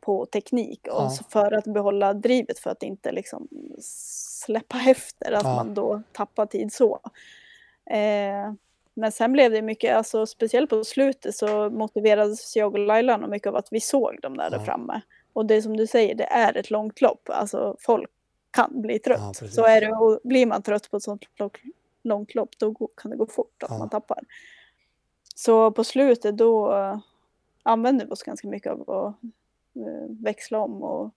på teknik och Ja. för att behålla drivet för att inte liksom släppa efter, att Ja. man då tappar tid så. Eh, men sen blev det mycket, alltså speciellt på slutet så motiverades jag och Laila mycket av att vi såg dem där, där Ja. framme. Och det är som du säger, det är ett långt lopp, alltså folk kan bli trött. Ja, så är det, och blir man trött på ett sånt långt, lopp då kan det gå fort att Ja. man tappar. Så på slutet då eh, använde vi oss ganska mycket av att eh, växla om och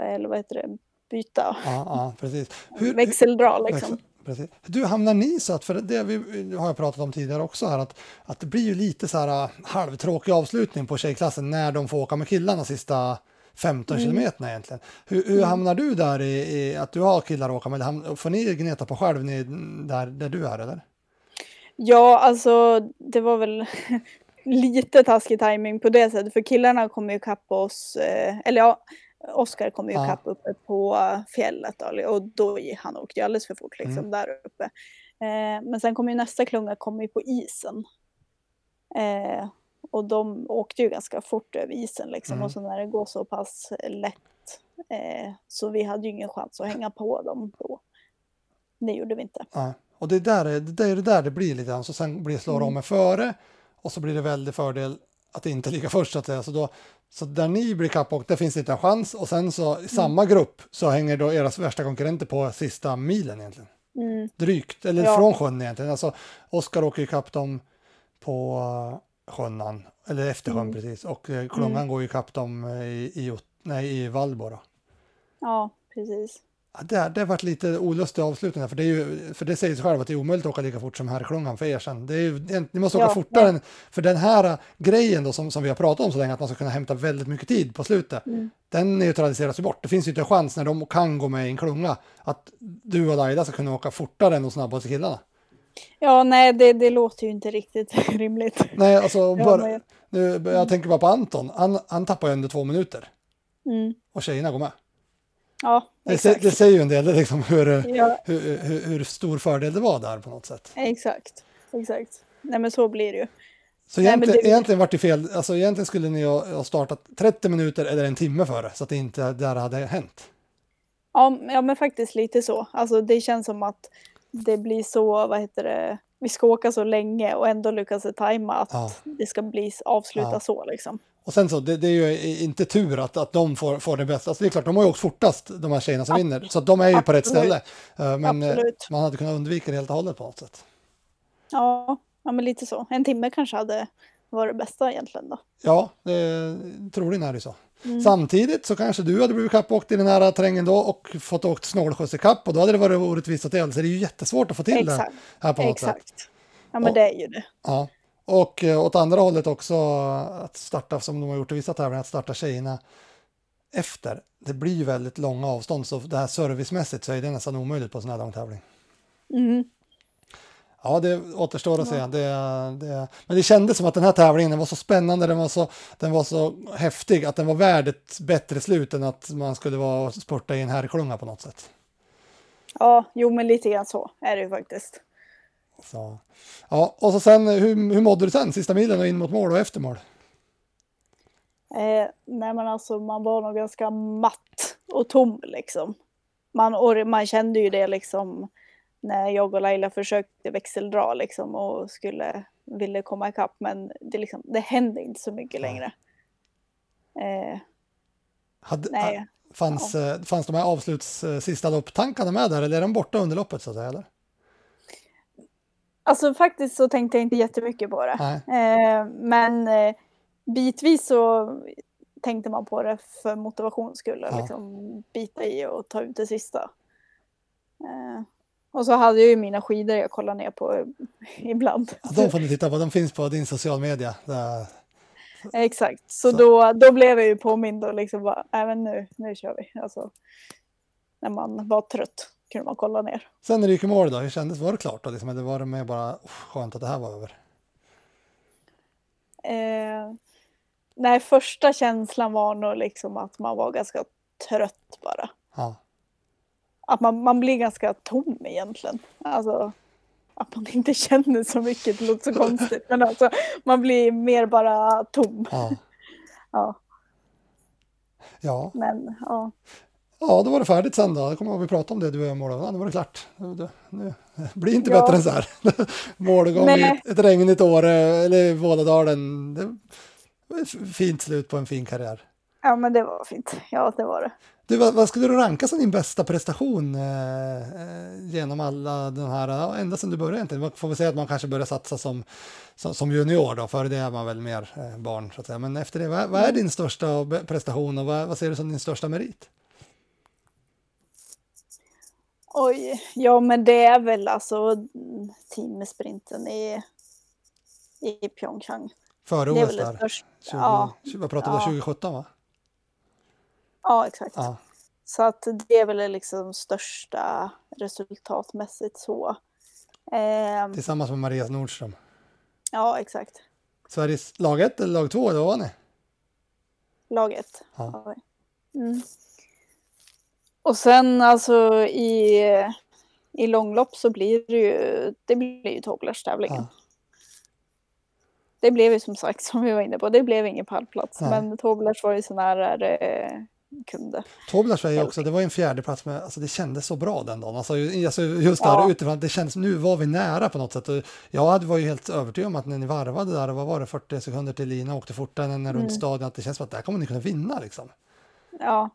eller vad heter det, byta, Ja, ja precis. Hur, *laughs* växeldra liksom. Precis. Du, hamnar ni så att, för det vi, har jag pratat om tidigare också här, att, att det blir ju lite så här äh, halvtråkig avslutning på tjejklassen när de får åka med killarna sista 15 Mm. kilometerna egentligen. Hur, hur hamnar du där i, i att du har killar att åka med? Får ni gneta på själv ni, där, där du är eller? Ja, alltså det var väl *laughs* lite taskig timing på det sättet för killarna kom ju ikapp oss, eh, eller ja, Oskar kom ju Ja. ikapp uppe på fjället då, och då han åkte ju alldeles för fort liksom Mm. där uppe. Eh, men sen kom ju nästa klunga kom ju på isen. Eh, och de åkte ju ganska fort över isen liksom Mm. och så när det går så pass lätt eh, så vi hade ju ingen chans att hänga på dem då. Det gjorde vi inte. Ja. Och det är där det, det, är det där det blir lite grann, så sen blir slår Mm. de med före och så blir det väldigt fördel att inte ligga först så att säga. Så, då, så där ni blir kappåkt, där finns det inte en chans och sen så Mm. i samma grupp så hänger då era värsta konkurrenter på sista milen egentligen. Mm. Drygt, eller Ja. från sjön egentligen. Alltså Oskar åker ju kapp dem på sjönnan, eller efter sjön Mm. precis och uh, klungan går ju kapp dem eh, i, i, nej, i Valbo då. Ja, precis. Ja, det, det varit lite olustig avslutning för det, är ju, för det säger sig själv att det är omöjligt att åka lika fort som herrklungan för er sen. Det är ju, ni måste åka Ja, fortare, ja. för den här äh, grejen då som, som vi har pratat om så länge, att man ska kunna hämta väldigt mycket tid på slutet, Mm. den neutraliseras ju bort. Det finns ju inte en chans när de kan gå med i en klunga att du och Laila ska kunna åka fortare än de snabbaste killarna. Ja, nej, det, det låter ju inte riktigt *laughs* rimligt. Nej, alltså, bara, nu, jag tänker bara på Anton, han, han tappar ju under två minuter Mm. och tjejerna går med. Ja, Det, exakt. det säger ju en del liksom, hur, Ja, hur, hur, hur stor fördel det var där på något sätt. exakt. Exakt. Nej, men så blir det ju. Så Nej, egentligen, det- egentligen vart det fel, alltså egentligen skulle ni ha, startat 30 minuter eller en timme före så att det inte där hade hänt. Ja, ja, men faktiskt lite så. Alltså, det känns som att det blir så, vad heter det, vi ska åka så länge och ändå lyckas det tajma att Ja. det ska bli avsluta Ja. så liksom. Och sen så, det, det är ju inte tur att, att de får, får det bästa. Alltså det är klart, de har ju åkt fortast, de här tjejerna som vinner. Så de är ju på rätt Absolut. ställe. Eh, Men eh, Absolut. man hade kunnat undvika det helt och hållet på något sätt. Ja, ja, men lite så. En timme kanske hade varit det bästa egentligen då. Ja, det, troligen är det så. Mm. Samtidigt så kanske du hade blivit kappåkt i den här terrängen då och fått åkt snålskjuts i kapp och då hade det varit orättvist åt er. Så det är ju jättesvårt att få till det Exakt. här på något sätt. Exakt. Ja, men Och- det är ju det. Ja, och eh, åt andra hållet också att starta som de har gjort i vissa tävlingar, att starta tjejerna efter. Det blir ju väldigt långa avstånd så det här servicemässigt så är det nästan omöjligt på en sån här lång tävling. Mm. Ja, det återstår att se. Det, det, men det kändes som att den här tävlingen var så spännande, den var så, den var så häftig att den var värd ett bättre slut än att man skulle vara och spurta i en herrklunga på något sätt. Ja, jo men lite grann så är det ju faktiskt. Så. Ja, och så sen, hur, hur mådde du sen, sista milen och in mot mål och efter mål? Eh, nej men alltså man var nog ganska matt och tom liksom. Man, man kände ju det liksom när jag och Laila försökte växeldra liksom och skulle, ville komma ikapp men det, liksom, det hände inte så mycket längre. Eh, Hade, nej, Fanns, eh, fanns de här avsluts eh, sista lopptankarna med där eller är de borta under loppet så att säga? Eller? alltså faktiskt så tänkte jag inte jättemycket på det. Eh, men eh, bitvis så tänkte man på det för motivations skull. Ja. Liksom bita i och ta ut det sista. Eh, Och så hade jag ju mina skidor jag kollar ner på eh, ibland. Ja, de får ni titta på, de finns på din social media. Där. Exakt, så, Så- Då, då blev jag ju påmind och liksom bara, men nu, nu kör vi. Alltså, när man var trött kunde man kolla ner. Sen när du gick i mål då, hur kändes Var det klart då? Liksom, eller var det mer bara "Uff, skönt att det här var över? Eh, nej, första känslan var nog liksom att man var ganska trött bara. Ja, Att man, man blir ganska tom egentligen. Alltså att man inte *laughs* känner så mycket, det låter så konstigt. Men alltså man blir mer bara tom. ja, *laughs* Ja, ja. men ja. Ja, då var det färdigt sen då. Jag kommer ihåg vi pratade om det, du och jag målade. Ja, nu var det klart. Nu, nu, *laughs* nu. Det blir inte Ja. bättre än så här. Målgång Nej. ett, ett regnigt år, eller Vålådalen. Det var ett fint slut på en fin karriär. ja, men det var fint. Ja, det var det. Du, vad, vad skulle du ranka som din bästa prestation eh, eh, genom alla de här, ja, ända sedan du började egentligen? Man får väl säga att man kanske började satsa som, som, som junior då, före det är man väl mer eh, barn så att säga. Men efter det, vad, vad är din största prestation och vad, vad ser du som din största merit? Oj, ja men det är väl alltså mm, teamsprinten i, i Pyeongchang. Före OS där? största. 20, Ja, Vad pratade vi Ja. 2017 va? Ja, exakt. Ja. Så att det är väl det liksom största resultatmässigt så. Ehm, Tillsammans med Marias Nordström. ja, exakt. Sveriges lag 1 eller lag 2, då var ni? Laget. Ja. Mm. Och sen alltså i, i långlopp så blir det ju, det blir ju tävlingen. Ja. Det blev ju som sagt, som vi var inne på, det blev ingen pallplats. Nej. Men Toblers var ju så nära det kunde. Toblach säger också, det var en fjärde plats med, alltså det kändes så bra den dagen. Alltså, alltså just där Ja. utifrån, det kändes, nu var vi nära på något sätt. Och jag var ju helt övertygad om att när ni varvade där, vad var det, 40 sekunder till Lina åkte fortare än runt Mm. stadion, att det känns som att där kommer ni kunna vinna liksom. Ja.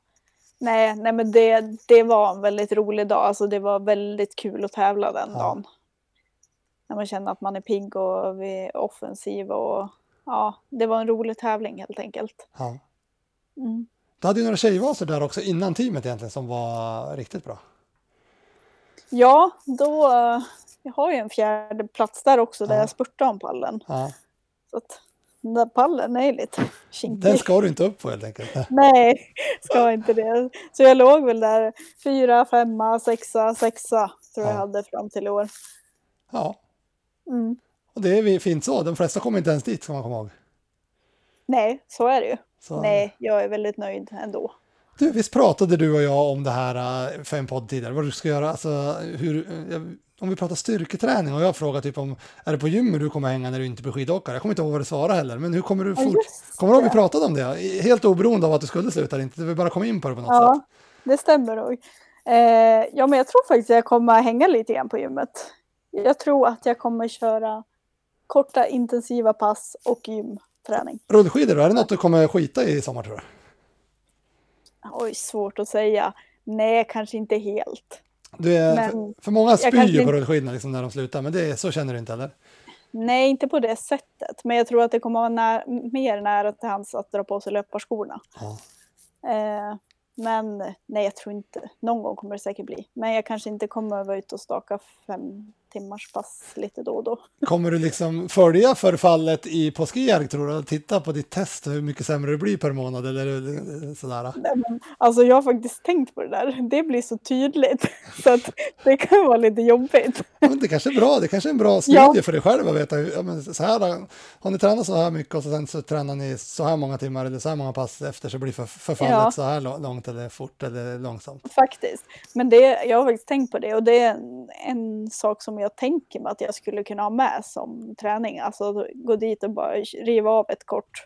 Nej, nej men det, det var en väldigt rolig dag. Alltså det var väldigt kul att tävla den Ja. dagen. När man känner att man är pigg och vi är offensiva och ja, det var en rolig tävling helt enkelt. Ja. Mm. Du hade ju några tjejvaser där också innan teamet egentligen som var riktigt bra. Ja, då, eh, jag har ju en fjärde plats där också där Ja. jag spurtade om pallen. Ja. Så att den där pallen är lite kinkig. Den ska du inte upp på helt enkelt. *laughs* Nej, ska inte det. Så jag låg väl där fyra, femma, sexa, sexa tror jag Ja. hade fram till i år. Ja, Mm. och det är fint så. De flesta kommer inte ens dit ska man komma ihåg. Nej, så är det ju. Så. Nej, jag är väldigt nöjd ändå. Du, visst pratade du och jag om det här uh, för en podd tidigare, vad du ska göra, alltså hur, jag- om vi pratar styrketräning och jag frågar typ om, är det på gymmet du kommer hänga när du inte blir skidåkare? Jag kommer inte ihåg vad du svarade heller, men hur kommer du Ja, fort... just Kommer du ihåg vi pratade om det? Helt oberoende av att du skulle sluta eller inte, vi bara kom in på det på något Ja, sätt. det stämmer nog. Eh, ja, men jag tror faktiskt att jag kommer hänga lite grann på gymmet. Jag tror att jag kommer köra korta intensiva pass och gymträning. Rullskidor då, är det något du kommer skita i i sommar tror du? Oj, svårt att säga. Nej, kanske inte helt. du är, Men för, många spyr ju på rullskidorna liksom när de slutar, men det så känner du inte heller? Nej, inte på det sättet. Men jag tror att det kommer vara när, mer nära till hands att dra på sig löparskorna. Ja. Eh, men nej, jag tror inte. Någon gång kommer det säkert bli. Men jag kanske inte kommer att vara ute och staka fem timmars pass lite då och då. Kommer du liksom följa förfallet i Påskjärg tror du? Titta på ditt test, hur mycket sämre det blir per månad eller eh, sådär? Nej, men, alltså jag har faktiskt tänkt på det där. Det blir så tydligt. *laughs* Så att det kan vara lite jobbigt. Ja, men det kanske är bra, det kanske är en bra studie Ja. för dig själv att veta. Ja, men så här, har ni tränat så här mycket och så sen så tränar ni så här många timmar eller så här många pass efter så blir för, förfallet Ja. så här lå- långt eller fort eller långsamt. Faktiskt. Men det, jag har faktiskt tänkt på det och det är en, en sak som jag tänker mig att jag skulle kunna ha med som träning. Alltså gå dit och bara riva av ett kort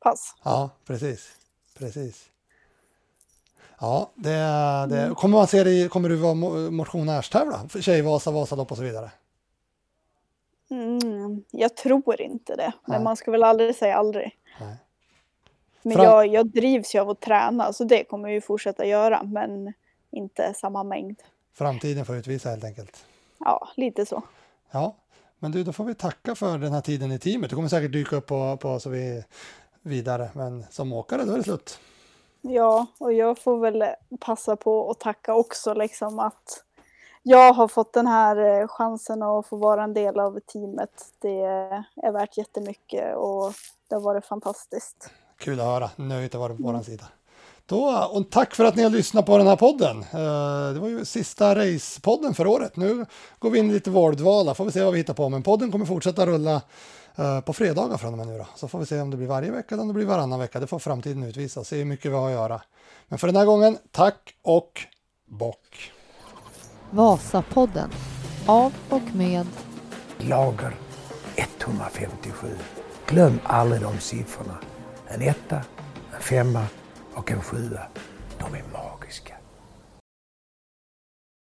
pass. Ja, precis. Precis. Ja, det, det, Mm. kommer man se dig, kommer du vara mo- motionärstävla? Tjejvasa, Vasalopp och så vidare? Mm, jag tror inte det. Men Nej. man ska väl aldrig säga aldrig. Nej. Men Fram- jag, jag drivs ju av att träna så det kommer jag ju fortsätta göra. Men inte samma mängd. Framtiden får utvisa helt enkelt. Ja, lite så. Ja, men du, då får vi tacka för den här tiden i teamet. Du kommer säkert dyka upp på, på så vi vidare, men som åkare då är det slut. Ja, och jag får väl passa på att tacka också liksom att jag har fått den här eh, chansen att få vara en del av teamet. Det är värt jättemycket och det har varit fantastiskt. Kul att höra. Nöjet har varit på vår sida. Då, och tack för att ni har lyssnat på den här podden. Eh, Det var ju sista racepodden för året. Nu går vi in i lite vårdvala, får vi se vad vi hittar på. Men podden kommer fortsätta rulla eh, på fredagar från och med nu då. Så får vi se om det blir varje vecka eller om det blir varannan vecka. Det får framtiden utvisa. Se hur mycket vi har att göra. Men för den här gången, tack och bock. Vasapodden. Av och med Lager 157. Glöm aldrig de siffrorna. En etta, en femma och en sjua. De är magiska.